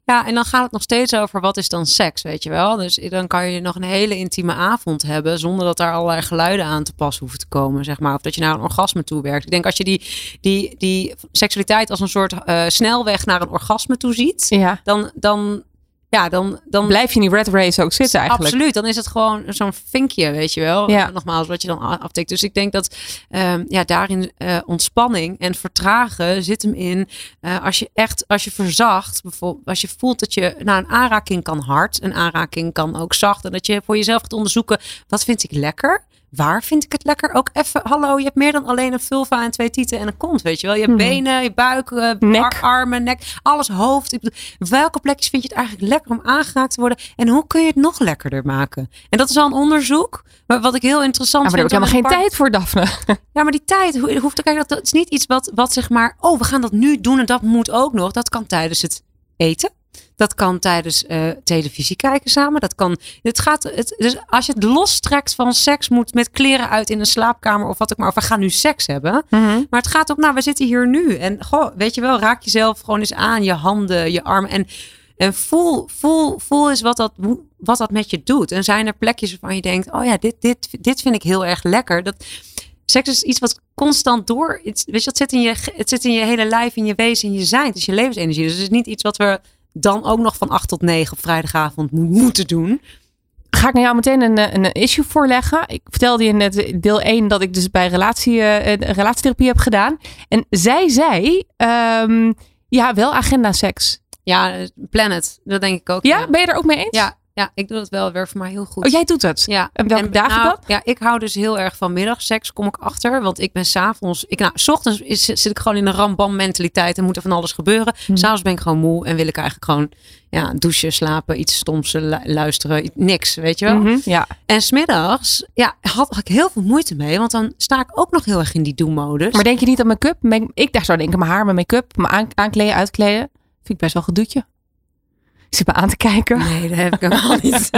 Ja. En dan gaat het nog steeds over wat is dan seks, weet je wel. Dus dan kan je nog een hele intieme avond hebben zonder dat daar allerlei geluiden aan te pas hoeven te komen, zeg maar. Of dat je naar een orgasme toe werkt. Ik denk als je die, die, die seksualiteit als een soort eh, snelweg naar een orgasme toe ziet, Ja. dan, dan ja, dan, dan Blijf je in die red race ook zitten eigenlijk. Absoluut, dan is het gewoon zo'n vinkje, weet je wel. Ja. Nogmaals, wat je dan aftikt. Dus ik denk dat ehm, ja, daarin eh, ontspanning en vertragen zit hem in. eh, als je echt, als je verzacht, bijvoorbeeld, als je voelt dat je, nou, een aanraking kan hard, een aanraking kan ook zacht. En dat je voor jezelf gaat onderzoeken, wat vind ik lekker? Waar vind ik het lekker? Ook even, hallo, je hebt meer dan alleen een vulva en twee tieten en een kont, weet je wel. Je hebt Mhm. benen, je buik, Nek. ar- armen, nek, alles hoofd. Ik bedoel, welke plekjes vind je het eigenlijk lekker om aangeraakt te worden? En hoe kun je het nog lekkerder maken? En dat is al een onderzoek, maar wat ik heel interessant Ja, maar daar heb ik vind. helemaal geen tijd voor, Daphne. ja, maar die tijd ho- hoeft te kijken. Dat, dat is niet iets wat, wat zeg maar. Oh, we gaan dat nu doen en dat moet ook nog. Dat kan tijdens het eten. Dat kan tijdens eh, televisie kijken samen. Dat kan. Het gaat. Het, dus als je het lostrekt van seks, moet met kleren uit in een slaapkamer of wat ik maar. Of we gaan nu seks hebben. Maar het gaat ook. Nou, we zitten hier nu. En goh, weet je wel, raak jezelf gewoon eens aan. Je handen, je armen. En, en voel, voel, voel eens wat dat, wat dat met je doet. En zijn er plekjes waarvan je denkt: oh ja, dit, dit, dit vind ik heel erg lekker. Dat, Seks is iets wat constant door. Weet je, het zit, in je, het zit in je hele lijf, in je wezen, in je zijn. Het is je levensenergie. Dus het is niet iets wat we dan ook nog van 8 tot 9 op vrijdagavond mo- moeten doen. Ga ik naar jou meteen een, eh, een issue voorleggen. Ik vertelde je net deel 1 dat ik dus bij relatie, eh, relatietherapie heb gedaan. En zij zei, ehm, ja, wel agenda seks. Ja, planet. Dat denk ik ook. Ja, Ja, ben je er ook mee eens? ja, ja, ik doe dat wel. Werkt voor mij heel goed. Oh, jij doet het? Ja. En welke dagen nou, dan? Ja, ik hou dus heel erg van middagseks, kom ik achter. Want ik ben s'avonds... Ik, nou, s ochtends is, zit ik gewoon in een rambam mentaliteit en moet er van alles gebeuren. Mhm. S'avonds ben ik gewoon moe en wil ik eigenlijk gewoon ja, douchen, slapen, iets stoms lu- luisteren. Niks, weet je wel. Mhm, ja. En smiddags, ja, had ik heel veel moeite mee. Want dan sta ik ook nog heel erg in die do-modus. Maar denk je niet aan make-up? Make- Ik dacht zou denken, mijn haar, mijn make-up, mijn aan- aankleden, uitkleden. Vind ik best wel gedoetje. Ik zit me aan te kijken. Nee, dat heb ik helemaal niet.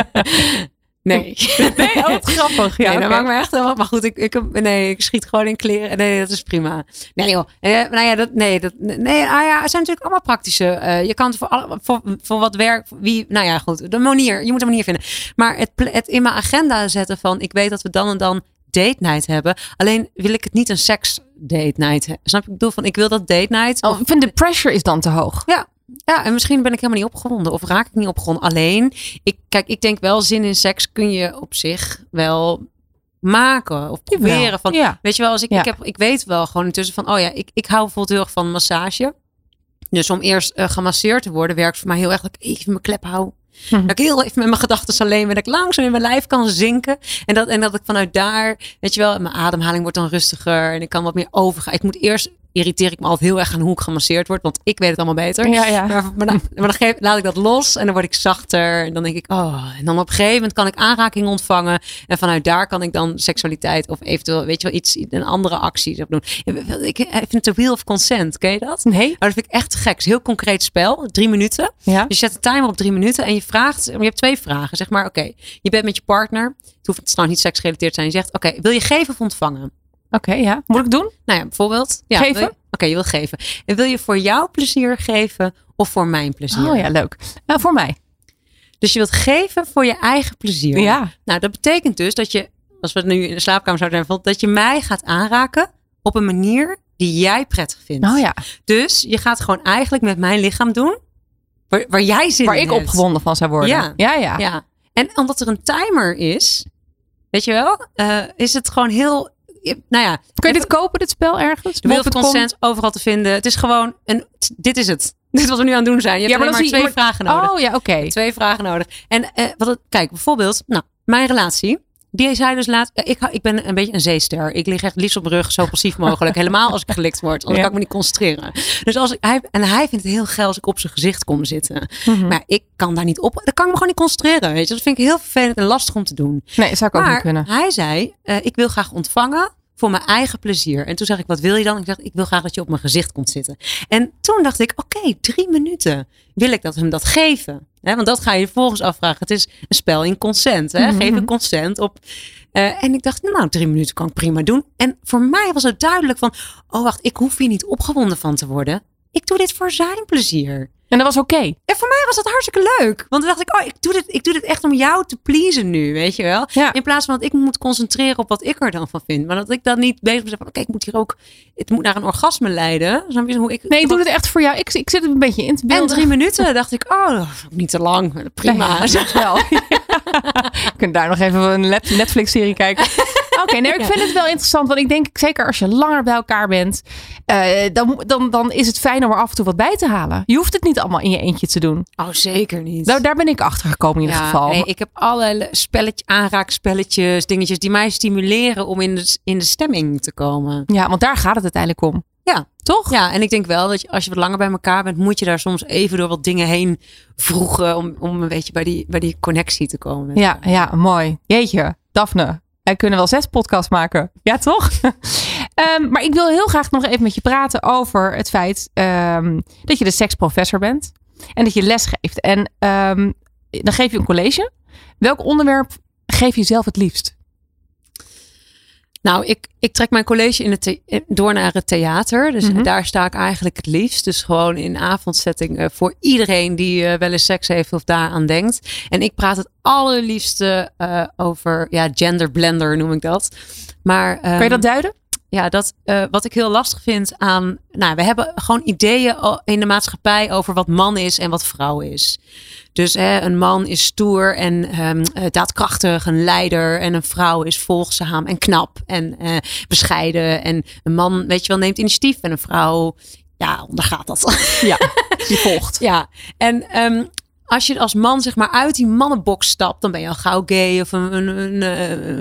Nee. Nee, oh, wat grappig. Ja, nee, dat maakt me echt helemaal. Maar goed, ik, ik, nee, ik schiet gewoon in kleren. Nee, dat is prima. Nee, joh. Eh, nou ja, dat, nee, dat, nee, ah ja, het zijn natuurlijk allemaal praktische. eh, je kan het voor, alle, voor, voor wat werk, wie, nou ja, goed. De manier, je moet een manier vinden. Maar het, het in mijn agenda zetten van, ik weet dat we dan en dan date night hebben. Alleen wil ik het niet een seks date night. he- Snap je? Ik bedoel van, ik wil dat date night. Oh, ik vind de pressure is dan te hoog. Ja. Ja, en misschien ben ik helemaal niet opgewonden of raak ik niet opgewonden. Alleen, ik, kijk, ik denk wel zin in seks kun je op zich wel maken of proberen. Jawel, Van, ja. Weet je wel, als ik, Ja. ik, heb, ik weet wel gewoon intussen van, oh ja, ik, ik hou bijvoorbeeld heel erg van massage. Dus om eerst eh, gemasseerd te worden, werkt voor mij heel erg dat ik even mijn klep hou. Mhm. Dat ik heel even met mijn gedachten alleen ben. Dat ik langzaam in mijn lijf kan zinken. En dat, en dat ik vanuit daar, weet je wel, mijn ademhaling wordt dan rustiger. En ik kan wat meer overgaan. Ik moet eerst, irriteer ik me altijd heel erg aan hoe ik gemasseerd word. Want ik weet het allemaal beter. Ja, ja. Maar, maar, dan, maar dan geef, laat ik dat los en dan word ik zachter. En dan denk ik, oh. En dan op een gegeven moment kan ik aanraking ontvangen. En vanuit daar kan ik dan seksualiteit of eventueel, weet je wel, iets, een andere actie doen. Ik vind de wheel of consent, ken je dat? Nee? Maar dat vind ik echt gek. Het is een heel concreet spel. Drie minuten. Ja. Je zet de timer op drie minuten en je vraagt, je hebt twee vragen. Zeg maar, oké, je bent met je partner. Het hoeft trouwens niet seksgerelateerd te zijn. Je zegt, oké, wil je geven of ontvangen? Oké, ja. Moet ik doen? Nou ja, bijvoorbeeld. Ja, Geven? Oké, je wil geven. En wil je voor jouw plezier geven of voor mijn plezier? Oh ja, leuk. Nou, voor mij. Dus je wilt geven voor je eigen plezier. Ja. Nou, dat betekent dus dat je, als we het nu in de slaapkamer zouden hebben, dat je mij gaat aanraken op een manier die jij prettig vindt. Oh ja. Dus je gaat gewoon eigenlijk met mijn lichaam doen waar, waar jij zin Waar in ik opgewonden van zou worden. Ja. Ja, ja. Ja. En omdat er een timer is, weet je wel, eh, is het gewoon heel, nou ja. Kun je dit kopen, dit spel ergens? De consent overal te vinden. Het is gewoon een, dit is het. Dit is wat we nu aan het doen zijn. Je hebt Ja, maar twee je- vragen nodig. Oh ja, oké. Twee vragen nodig. En eh, wat het, kijk, bijvoorbeeld, nou, mijn relatie. Die zei dus laat, eh, ik, ik ben een beetje een zeester. Ik lig echt liefst op mijn rug, zo passief mogelijk. Helemaal als ik gelikt word, anders Ja. kan ik me niet concentreren. Dus als ik, hij, en hij vindt het heel geil als ik op zijn gezicht kom zitten. Mhm. Maar ik kan daar niet op, dan kan ik me gewoon niet concentreren. Weet je? Dat vind ik heel vervelend en lastig om te doen. Nee, zou ik ook niet kunnen. hij zei, eh, ik wil graag ontvangen voor mijn eigen plezier. En toen zeg ik, wat wil je dan? Ik zeg, ik wil graag dat je op mijn gezicht komt zitten. En toen dacht ik, oké, drie minuten wil ik dat hem dat geven. Want dat ga je vervolgens afvragen. Het is een spel in consent. Hè? Geef een consent op. Eh, en ik dacht, nou, drie minuten kan ik prima doen. En voor mij was het duidelijk van, oh wacht, ik hoef hier niet opgewonden van te worden. Ik doe dit voor zijn plezier. En dat was oké. En voor mij was dat hartstikke leuk. Want dan dacht ik, oh, ik doe dit, ik doe dit echt om jou te pleasen nu, weet je wel. Ja. In plaats van dat ik me moet concentreren op wat ik er dan van vind. Maar dat ik dan niet bezig ben van, oké, ik moet hier ook, het moet naar een orgasme leiden. Snap je hoe ik, Nee, ik doe het echt voor jou. Ik, ik zit het een beetje in te En beelden. drie minuten dacht ik, oh, niet te lang. Prima. Ja, dat wel. Je kunt daar nog even een Net- Netflix-serie kijken. Oké, nee, ik vind het wel interessant. Want ik denk, zeker als je langer bij elkaar bent, eh, dan, dan, dan is het fijn om er af en toe wat bij te halen. Je hoeft het niet allemaal in je eentje te doen. Oh, zeker niet. Daar, daar ben ik achter gekomen in ieder geval. nee, ik heb allerlei spelletje, aanraakspelletjes, dingetjes die mij stimuleren om in de, in de stemming te komen. Ja, want daar gaat het uiteindelijk om. Ja. Toch? Ja, en ik denk wel dat je, als je wat langer bij elkaar bent, moet je daar soms even door wat dingen heen vroegen om, om een beetje bij die, bij die connectie te komen. Ja, ja, mooi. Jeetje, Daphne. Wij kunnen wel zes podcasts maken. Ja, toch? Ehm, maar ik wil heel graag nog even met je praten over het feit ehm, dat je de seksprofessor bent. En dat je les geeft. En ehm, dan geef je een college. Welk onderwerp geef je zelf het liefst? Nou, ik, ik trek mijn college in het the- door naar het theater. Dus Mhm. daar sta ik eigenlijk het liefst. Dus gewoon in avondsetting eh, voor iedereen die eh, wel eens seks heeft of daaraan denkt. En ik praat het allerliefste eh, over ja, genderblender noem ik dat. Maar, Kan je ehm, dat duiden? Ja, dat, eh, wat ik heel lastig vind aan. Nou, we hebben gewoon ideeën in de maatschappij over wat man is en wat vrouw is. Dus hè, een man is stoer en ehm, eh, daadkrachtig, een leider. En een vrouw is volgzaam en knap en eh, bescheiden. En een man, weet je wel, neemt initiatief. En een vrouw, ja, ondergaat dat. Ja, die volgt. Ja, en ehm, als je als man zeg maar uit die mannenbox stapt, dan ben je al gauw gay of een, een, een,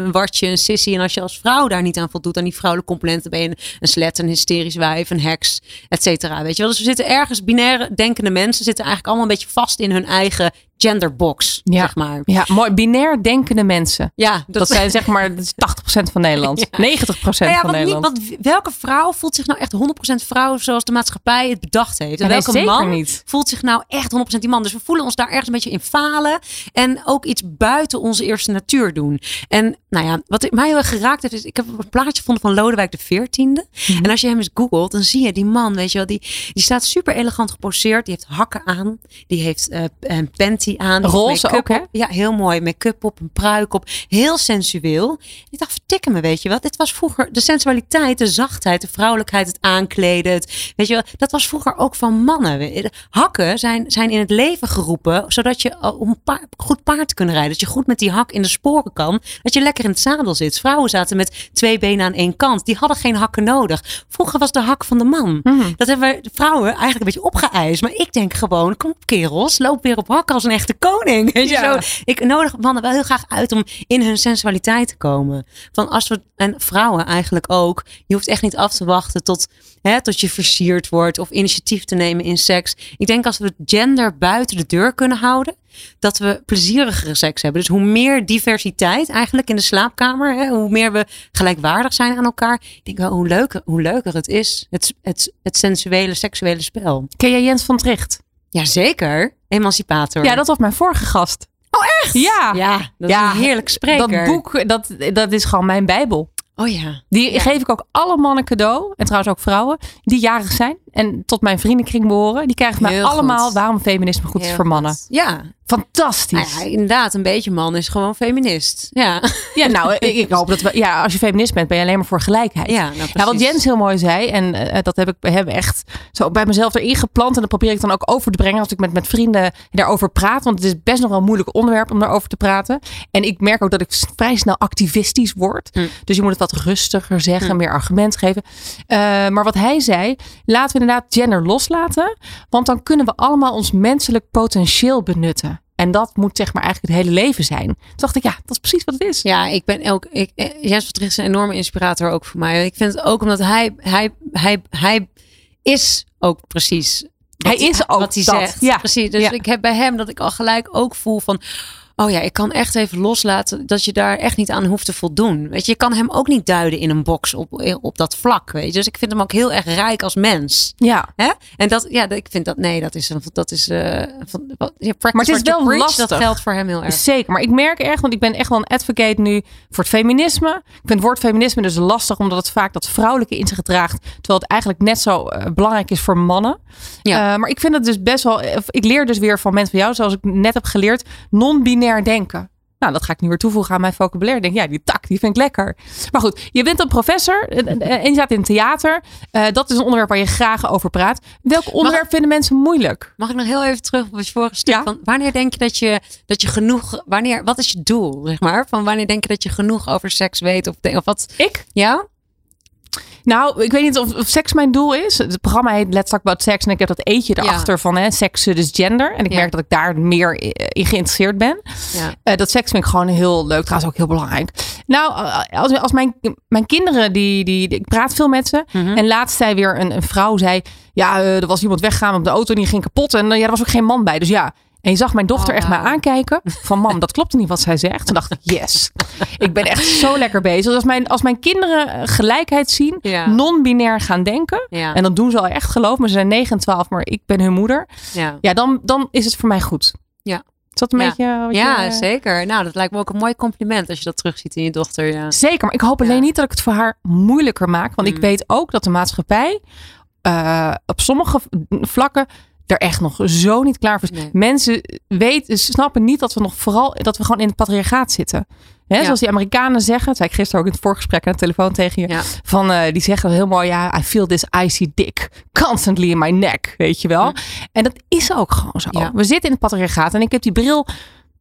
eh, wartje, een sissy. En als je als vrouw daar niet aan voldoet, aan die vrouwelijke componenten, ben je een, slet, een hysterisch wijf, een heks, et cetera. Weet je wel? Dus we zitten ergens, binaire denkende mensen zitten eigenlijk allemaal een beetje vast in hun eigen genderbox, Ja. zeg maar. Ja, mooi. Binair denkende mensen. Ja, Dat, zijn zeg maar dat is 80% van Nederland. 90% Nou ja, van niet, Nederland. wat, welke vrouw voelt zich nou echt 100% vrouw zoals de maatschappij het bedacht heeft? En welke man niet. voelt zich nou echt 100% die man? Dus we voelen ons daar ergens een beetje in falen. En ook iets buiten onze eerste natuur doen. En nou ja, wat mij heel erg geraakt heeft, is ik heb een plaatje gevonden van Lodewijk de 14e. Mhm. En als je hem eens googelt, dan zie je die man, weet je wel, die, die staat super elegant geposeerd. Die heeft hakken aan. Die heeft eh, een panty aan. Roze ook, hè? Ja, heel mooi. Make-up op, een pruik op. Heel sensueel. Ik dacht, vertikken me, weet je wat? Dit was vroeger de sensualiteit, de zachtheid, de vrouwelijkheid, het aankleden. Het, weet je wel, dat was vroeger ook van mannen. De Hakken zijn, zijn in het leven geroepen, zodat je al om goed paard te kunnen rijden. Dat je goed met die hak in de sporen kan. Dat je lekker in het zadel zit. Vrouwen zaten met twee benen aan één kant. Die hadden geen hakken nodig. Vroeger was de hak van de man. Mhm. Dat hebben we de vrouwen eigenlijk een beetje opgeëist. Maar ik denk gewoon, kom op kerels, loop weer op hakken als een echte koning. Weet je Ja. zo? Ik nodig mannen wel heel graag uit om in hun sensualiteit te komen. Van als we, en vrouwen eigenlijk ook. Je hoeft echt niet af te wachten tot, hè, tot je versierd wordt of initiatief te nemen in seks. Ik denk als we het gender buiten de deur kunnen houden, dat we plezierigere seks hebben. Dus hoe meer diversiteit eigenlijk in de slaapkamer, hè, hoe meer we gelijkwaardig zijn aan elkaar. Ik denk wel hoe leuker, hoe leuker het is. Het, het, het sensuele, seksuele spel. Ken jij Jens van Tricht? Jazeker, emancipator. Ja, dat was mijn vorige gast. Oh, echt? Ja. Ja, dat Ja, is een heerlijk spreker. Dat boek, dat, dat is gewoon mijn bijbel. Oh ja. Die Ja. geef ik ook alle mannen cadeau. En trouwens ook vrouwen. Die jarig zijn. En tot mijn vriendenkring behoren. Die krijgen mij allemaal goed. waarom feminisme goed is voor goed. mannen. Ja. Fantastisch. Ja, inderdaad, een beetje man is gewoon feminist. Ja. Ja, nou, ik, ik hoop dat we. Ja, als je feminist bent, ben je alleen maar voor gelijkheid. Ja, nou, Ja, wat. Jens heel mooi zei, en eh, dat heb ik bij hem echt zo bij mezelf erin geplant. En dat probeer ik dan ook over te brengen als ik met, met vrienden daarover praat. Want het is best nog wel een moeilijk onderwerp om daarover te praten. En ik merk ook dat ik vrij snel activistisch word. Hm. Dus je moet het wat rustiger zeggen, Hm. meer argument geven. Eh, maar wat hij zei, laten we inderdaad gender loslaten. Want dan kunnen we allemaal ons menselijk potentieel benutten. En dat moet zeg maar eigenlijk het hele leven zijn. Toen dacht ik, ja, dat is precies wat het is. Ja, ik ben ook. Ik, eh, Jens van Tricht is een enorme inspirator ook voor mij. Ik vind het ook omdat hij, hij, hij, hij is ook precies. wat Hij is ook wat hij dat. zegt. Ja. precies. Dus Ja. ik heb bij hem dat ik al gelijk ook voel van. Oh ja, ik kan echt even loslaten dat je daar echt niet aan hoeft te voldoen. Weet je, je kan hem ook niet duiden in een box op, op dat vlak. Weet je? Dus ik vind hem ook heel erg rijk als mens. Ja. Hè? En dat, ja, ik vind dat, nee, dat is, een, dat is, uh, van, ja, maar het is wel preach, lastig. Dat geldt voor hem heel erg. Zeker, maar ik merk echt, want ik ben echt wel een advocate nu voor het feminisme. Ik vind het woord feminisme dus lastig, omdat het vaak dat vrouwelijke in zich draagt, terwijl het eigenlijk net zo uh, belangrijk is voor mannen. Ja. Uh, maar ik vind het dus best wel, ik leer dus weer van mensen van jou, zoals ik net heb geleerd, non-binair denken. Nou, dat ga ik nu weer toevoegen aan mijn vocabulaire. Denk, ja, die tak, die vind ik lekker. Maar goed, je bent een professor en je staat in theater. Uh, dat is een onderwerp waar je graag over praat. Welk onderwerp mag, vinden mensen moeilijk? Mag ik nog heel even terug op het vorige stuk? Ja. Van wanneer denk je dat je, dat je genoeg, wanneer, wat is je doel, zeg maar? Van wanneer denk je dat je genoeg over seks weet? Of, of wat? Ik? Ja? Nou, ik weet niet of, of, seks mijn doel is. Het programma heet Let's Talk About Sex. En ik heb dat eetje erachter ja. van hè, seks, dus gender. En ik ja. merk dat ik daar meer in geïnteresseerd ben. Ja. Uh, dat seks vind ik gewoon heel leuk. Trouwens ook heel belangrijk. Nou, als, als mijn, mijn kinderen, die, die, ik praat veel met ze. Mm -hmm. En laatst zei weer een, een vrouw, zei... Ja, uh, er was iemand weggegaan op de auto en die ging kapot. En uh, ja, er was ook geen man bij. Dus ja, en je zag mijn dochter Oh, echt mij aankijken. Van mam, dat klopt niet wat zij zegt. Toen dacht ik, yes. Ik ben echt zo lekker bezig. Dus als mijn, als mijn kinderen gelijkheid zien, Ja. non-binair gaan denken. Ja. En dat doen ze al echt geloof me. Ze zijn 9 en 12, maar ik ben hun moeder. Ja. Ja, dan, dan is het voor mij goed. Ja. Is dat een Ja. beetje... wat Ja, je- zeker. Nou, dat lijkt me ook een mooi compliment als je dat terugziet in je dochter. Ja. Zeker, maar ik hoop alleen Ja. niet dat ik het voor haar moeilijker maak. Want ik Mm. weet ook dat de maatschappij eh, op sommige vlakken er echt nog zo niet klaar voor is. Nee. Mensen weten, snappen niet dat we nog vooral dat we gewoon in het patriarchaat zitten. Hè, Ja. Zoals die Amerikanen zeggen, zei ik gisteren ook in het voorgesprek aan de telefoon tegen je. Ja. Van, eh, die zeggen heel mooi, ja, I feel this icy dick constantly in my neck, weet je wel. En dat is ook gewoon zo. We zitten in het patriarchaat en ik heb die bril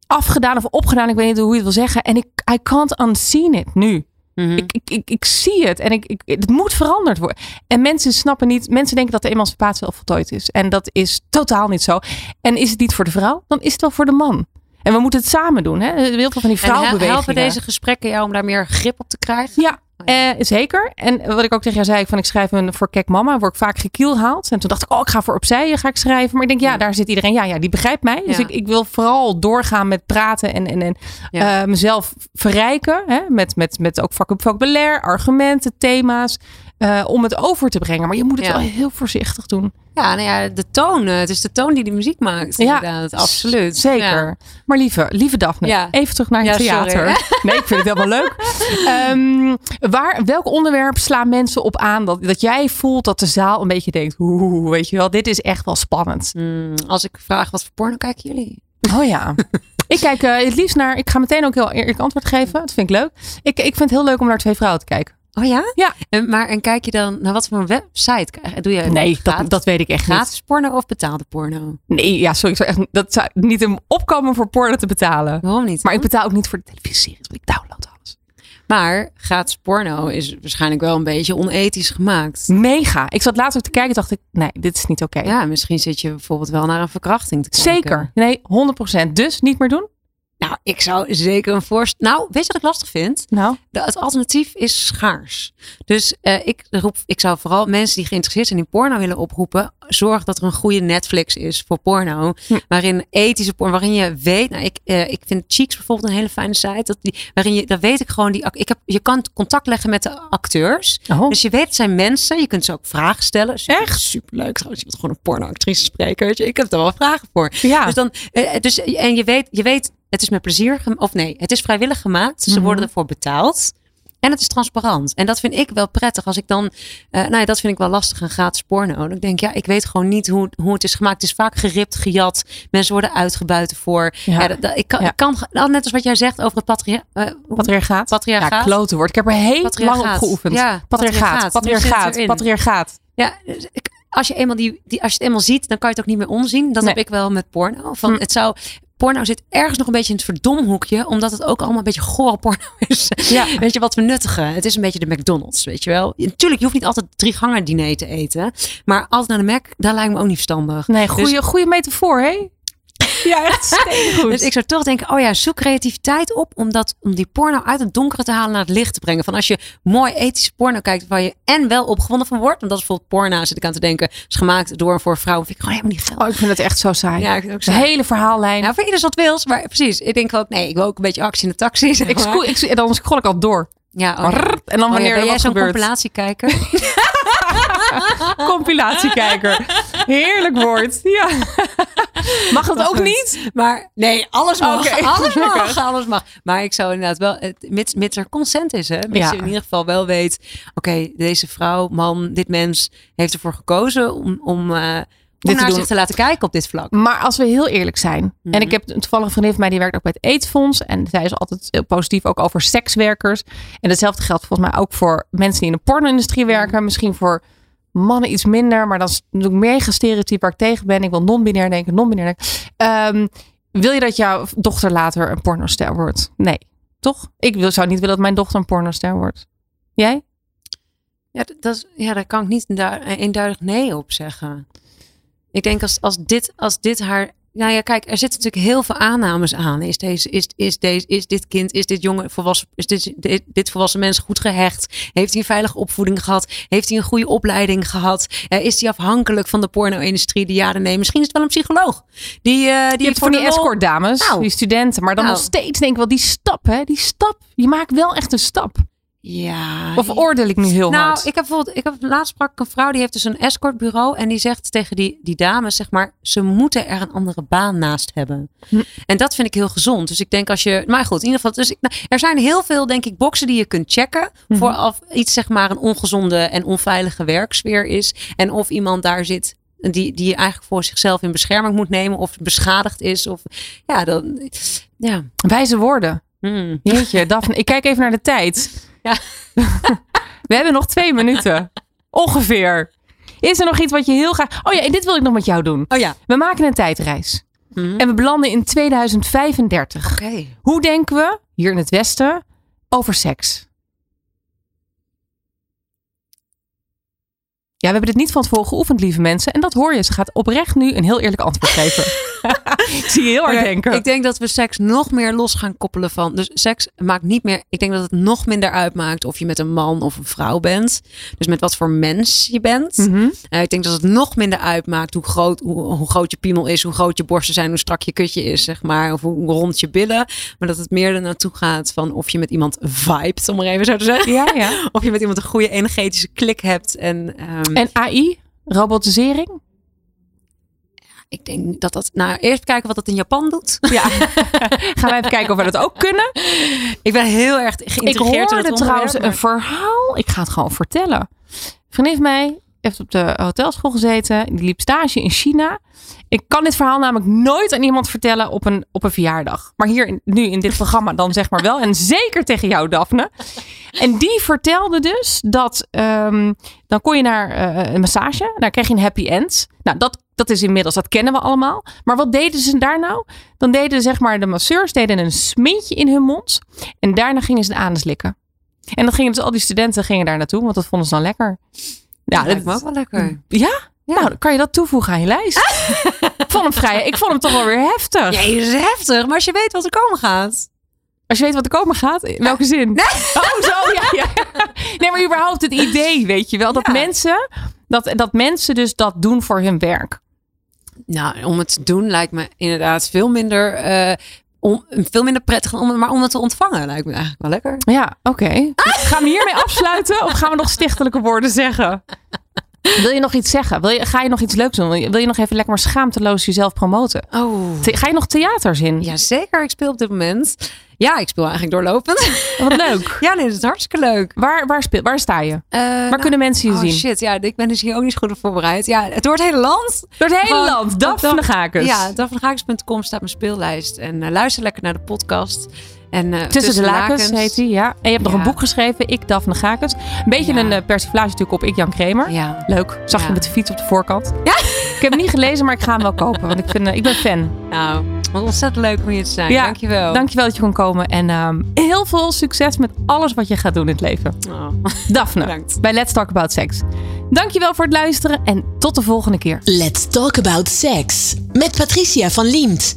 afgedaan of opgedaan, ik weet niet hoe je het wil zeggen. En ik, I can't unseen it nu. Mhm. Ik, ik, ik, ik zie het en ik, ik, het moet veranderd worden. En mensen snappen niet, mensen denken dat de emancipatie al voltooid is. En dat is totaal niet zo. En is het niet voor de vrouw, dan is het wel voor de man. En we moeten het samen doen. Hè? Heel veel van die En vrouwenbewegingen. helpen deze gesprekken jou om daar meer grip op te krijgen? Ja, eh, zeker. En wat ik ook tegen jou zei, ik van ik schrijf een voor Kek Mama, word ik vaak gekielhaald. En toen dacht ik, oh, ik ga voor opzij, ga ik schrijven. Maar ik denk, ja, Ja. daar zit iedereen. Ja, ja, die begrijpt mij. Dus Ja. ik, ik wil vooral doorgaan met praten en, en, en eh, mezelf verrijken. Hè? Met, met, met ook voc- vocabulaire, argumenten, thema's. Eh, om het over te brengen. Maar je moet het Ja. wel heel voorzichtig doen. Ja, nou ja, de toon. eh, Het is de toon die de muziek maakt. Ja, inderdaad. Absoluut. Zeker. Ja. Maar lieve, lieve Daphne, Ja. even terug naar het sorry. theater. Nee, ik vind het helemaal leuk. Ehm, waar, welk onderwerp slaan mensen op aan dat, dat jij voelt dat de zaal een beetje denkt, oeh, weet je wel, dit is echt wel spannend. Hmm, als ik vraag wat voor porno kijken jullie? Oh ja. Ik kijk eh, het liefst naar, ik ga meteen ook heel eerlijk antwoord geven. Dat vind ik leuk. Ik, ik vind het heel leuk om naar twee vrouwen te kijken. Oh ja? Ja. En, maar en kijk je dan naar wat voor een website? Doe je Nee, dat, gratis, dat weet ik echt niet. gratis porno of betaalde porno? Nee, ja, sorry. ik zou echt, dat zou niet een opkomen voor porno te betalen. Waarom niet? Maar ik betaal ook niet voor de televisieseries. Ik download alles. Maar gratis porno is waarschijnlijk wel een beetje onethisch gemaakt. Mega. Ik zat laatst ook te kijken dacht ik, nee, dit is niet oké. Ja, misschien zit je bijvoorbeeld wel naar een verkrachting te kijken. Zeker. Nee, 100%. Dus niet meer doen? Nou, ik zou zeker een voorstel. Nou, weet je wat ik lastig vind? Nou, De, het alternatief is schaars. Dus eh, ik, roep, ik zou vooral mensen die geïnteresseerd zijn in porno willen oproepen. Zorg dat er een goede Netflix is voor porno. Hm. Waarin ethische porno, waarin je weet. Nou, ik, eh, ik vind Cheeks bijvoorbeeld een hele fijne site. Dat die, waarin je, daar weet ik gewoon. Die, ik heb, je kan contact leggen met de acteurs. oh. Dus je weet, het zijn mensen. Je kunt ze ook vragen stellen. Super, Echt? Superleuk trouwens. Je moet gewoon een pornoactrice spreken. Weet je. Ik heb er wel vragen voor. ja. Dus dan, eh, dus, en je weet, je weet, het is met plezier, of nee, het is vrijwillig gemaakt. Ze Mhm. worden ervoor betaald. En het is transparant. En dat vind ik wel prettig. Als ik dan, eh, nou ja, dat vind ik wel lastig, een gratis porno. Dan denk ik, ja, ik weet gewoon niet hoe, hoe het is gemaakt. Het is vaak geript, gejat. Mensen worden uitgebuit ervoor. Ja. Ja. dat- dat- ik kan, Ja. ik kan, nou, net als wat jij zegt over het patria, hoe- patriarchaat. patriarchaat. Ja, klote woord. Ik heb er heel lang op geoefend. Ja, patriarchaat, patriarchaat. Patriarchaat. Ja, dus ik, als, je eenmaal die, die, als je het eenmaal ziet, dan kan je het ook niet meer onzien. Dat Nee. heb ik wel met porno. Van, Hm. het zou, porno zit ergens nog een beetje in het verdomhoekje, omdat het ook allemaal een beetje gore porno is. Ja. Weet je wat we nuttigen? Het is een beetje de McDonald's, weet je wel. Natuurlijk, je hoeft niet altijd drie gangen diner te eten, maar altijd naar de Mac, daar lijkt me ook niet verstandig. Nee, Dus- goede, goede metafoor, hè? Ja, echt steengoed. Dus ik zou toch denken, oh ja, zoek creativiteit op om, dat, om die porno uit het donkere te halen naar het licht te brengen. Van als je mooi ethische porno kijkt waar je en wel opgewonden van wordt. Want dat is bijvoorbeeld porno, zit ik aan te denken, is gemaakt door en voor vrouwen. Vind ik gewoon helemaal niet geil. Oh, ik vind het echt zo saai. Ja, ik ook De hele verhaallijn. Nou, voor ieders wat wils, maar precies. Ik denk ook, nee, ik wil ook een beetje actie in de taxi. zeg ik maar. ik, en dan scroll ik al door. Ja, oh, ja. En dan Oh ja, wanneer ben jij zo'n compilatiekijker? Compilatiekijker. Heerlijk woord. Ja. Mag dat ook goed. niet? Maar nee, alles mag. Alles mag. Alles mag. Maar ik zou inderdaad wel, mits, mits er consent is, hè. Mits Ja. je in ieder geval wel weet, oké, deze vrouw, man, dit mens heeft ervoor gekozen om, om, eh, om naar zich te laten kijken op dit vlak. Maar als we heel eerlijk zijn. Mhm. En ik heb een toevallige vriendin van mij die werkt ook bij het AIDS-fonds. En zij is altijd heel positief ook over sekswerkers. En hetzelfde geldt volgens mij ook voor mensen die in de porno-industrie Mhm. werken. Misschien voor mannen iets minder. Maar dat is natuurlijk mega stereotype waar ik tegen ben. Ik wil non-binair denken, non-binair denken. Ehm, wil je dat jouw dochter later een pornoster wordt? Nee. Toch? Ik wil, zou niet willen dat mijn dochter een pornoster wordt. Jij? Ja, dat is, ja, daar kan ik niet eendu- eenduidig nee op zeggen. Ik denk als, als, dit, als dit haar. Nou ja, kijk, er zitten natuurlijk heel veel aannames aan. Is, deze, is, is, deze, is dit kind, is dit jonge volwassen, is dit, dit, dit volwassen mens goed gehecht? Heeft hij een veilige opvoeding gehad? Heeft hij een goede opleiding gehad? Eh, is hij afhankelijk van de porno-industrie? Die ja, nee. Misschien is het wel een psycholoog. Die, eh die Je hebt van die de lol- escort dames, Nou. die studenten. Maar dan Nou. nog steeds denk ik wel, die stap hè, die stap. Je maakt wel echt een stap. Ja. Of oordeel ik nu heel nou, hard? ik heb bijvoorbeeld, ik heb laatst sprak ik een vrouw die heeft dus een escortbureau en die zegt tegen die, die dames, zeg maar, ze moeten er een andere baan naast hebben. Hm. En dat vind ik heel gezond. Dus ik denk als je, maar goed, in ieder geval, dus ik, nou, er zijn heel veel, denk ik, boxen die je kunt checken Mhm. voor of iets, zeg maar, een ongezonde en onveilige werksfeer is en of iemand daar zit. Die, die je eigenlijk voor zichzelf in bescherming moet nemen. Of beschadigd is. Of ja, dan. Ja. Wijze woorden. Hm. Jeetje, Daphne, ik kijk even naar de tijd. Ja. We hebben nog twee minuten. Ongeveer. Is er nog iets wat je heel graag... Oh ja, en dit wil ik nog met jou doen. Oh ja. We maken een tijdreis. Mhm. En we belanden in 2035. Oké. Hoe denken we, hier in het Westen, over seks? Ja, we hebben dit niet van tevoren geoefend, lieve mensen. En dat hoor je. Ze gaat oprecht nu een heel eerlijk antwoord geven. ik zie je heel hard Oké, denken. Ik denk dat we seks nog meer los gaan koppelen van. Dus seks maakt niet meer. Ik denk dat het nog minder uitmaakt of je met een man of een vrouw bent. Dus met wat voor mens je bent. Mhm. Eh, ik denk dat het nog minder uitmaakt hoe groot, hoe, hoe groot je piemel is, hoe groot je borsten zijn, hoe strak je kutje is, zeg maar. Of hoe rond je billen. Maar dat het meer er naartoe gaat van of je met iemand vibet, om maar even zo te zeggen. Ja, ja. Of je met iemand een goede energetische klik hebt. En, ehm, En AI? Robotisering? Ik denk dat dat. Nou, eerst kijken wat dat in Japan doet. Ja. Gaan we even kijken of we dat ook kunnen. Ik ben heel erg Ik geïntrigeerd in het hoorde trouwens een verhaal. Ik ga het gewoon vertellen. Vriendin van mij heeft op de hotelschool gezeten. Die liep stage in China. Ik kan dit verhaal namelijk nooit aan iemand vertellen op een, op een verjaardag. Maar hier in- nu in dit programma dan zeg maar wel. En zeker tegen jou, Daphne. En die vertelde dus dat ehm, dan kon je naar eh, een massage. Daar kreeg je een happy end. Nou, dat, dat is inmiddels, dat kennen we allemaal. Maar wat deden ze daar nou? Dan deden zeg maar de masseurs deden een smintje in hun mond. En daarna gingen ze de anus likken. En dat gingen dus al die studenten gingen daar naartoe, want dat vonden ze dan lekker. Ja, dat ook wel lekker. ja? Nou, dan kan je dat toevoegen aan je lijst. ik vond hem vrij. Ik vond hem toch wel weer heftig. Ja, dat is heftig. Maar als je weet wat er komen gaat. Als je weet wat er komen gaat, in welke zin? Oh, zo, ja, ja. Nee, maar überhaupt het idee, weet je wel. Dat Ja. mensen, dat, dat mensen dus dat doen voor hun werk. Nou, om het te doen lijkt me inderdaad veel minder, eh, om, veel minder prettig. Om, maar om het te ontvangen lijkt me eigenlijk wel lekker. Ja, oké. Gaan we hiermee afsluiten of gaan we nog stichtelijke woorden zeggen? Wil je nog iets zeggen? Wil je, ga je nog iets leuks doen? Wil je, wil je nog even lekker maar schaamteloos jezelf promoten? Oh. Ga je nog theaters in? Ja, zeker. Ik speel op dit moment. Ja, ik speel eigenlijk doorlopend. Wat leuk. ja, nee, dat is hartstikke leuk. Waar, waar, speel, waar sta je? Waar Waar kunnen mensen je oh, zien? shit, ja, ik ben dus hier ook niet goed op voorbereid. Ja, het door het hele land. Door het hele Gewoon- land. Daphne Gakens. Ja, daphnegaakens.com staat mijn speellijst. En eh, luister lekker naar de podcast. En, eh, Tussen, de lakens, heet hij, ja. En je hebt nog een boek geschreven, Ik Daphne Gakens. Een beetje Ja. een eh, persiflage natuurlijk op Ik Jan Kramer. Ja. Leuk. Zag je met de fiets op de voorkant. Ja. Ik heb hem niet gelezen, maar ik ga hem wel kopen. Want ik, vind, eh, ik ben fan. Nou, wat ontzettend leuk om hier te zijn. Ja, Dankjewel. Dankjewel dat je kon komen. En ehm, heel veel succes met alles wat je gaat doen in het leven. Oh. Daphne, Bedankt. bij Let's Talk About Sex. Dankjewel voor het luisteren en tot de volgende keer. Let's talk about sex met Patricia van Liemt.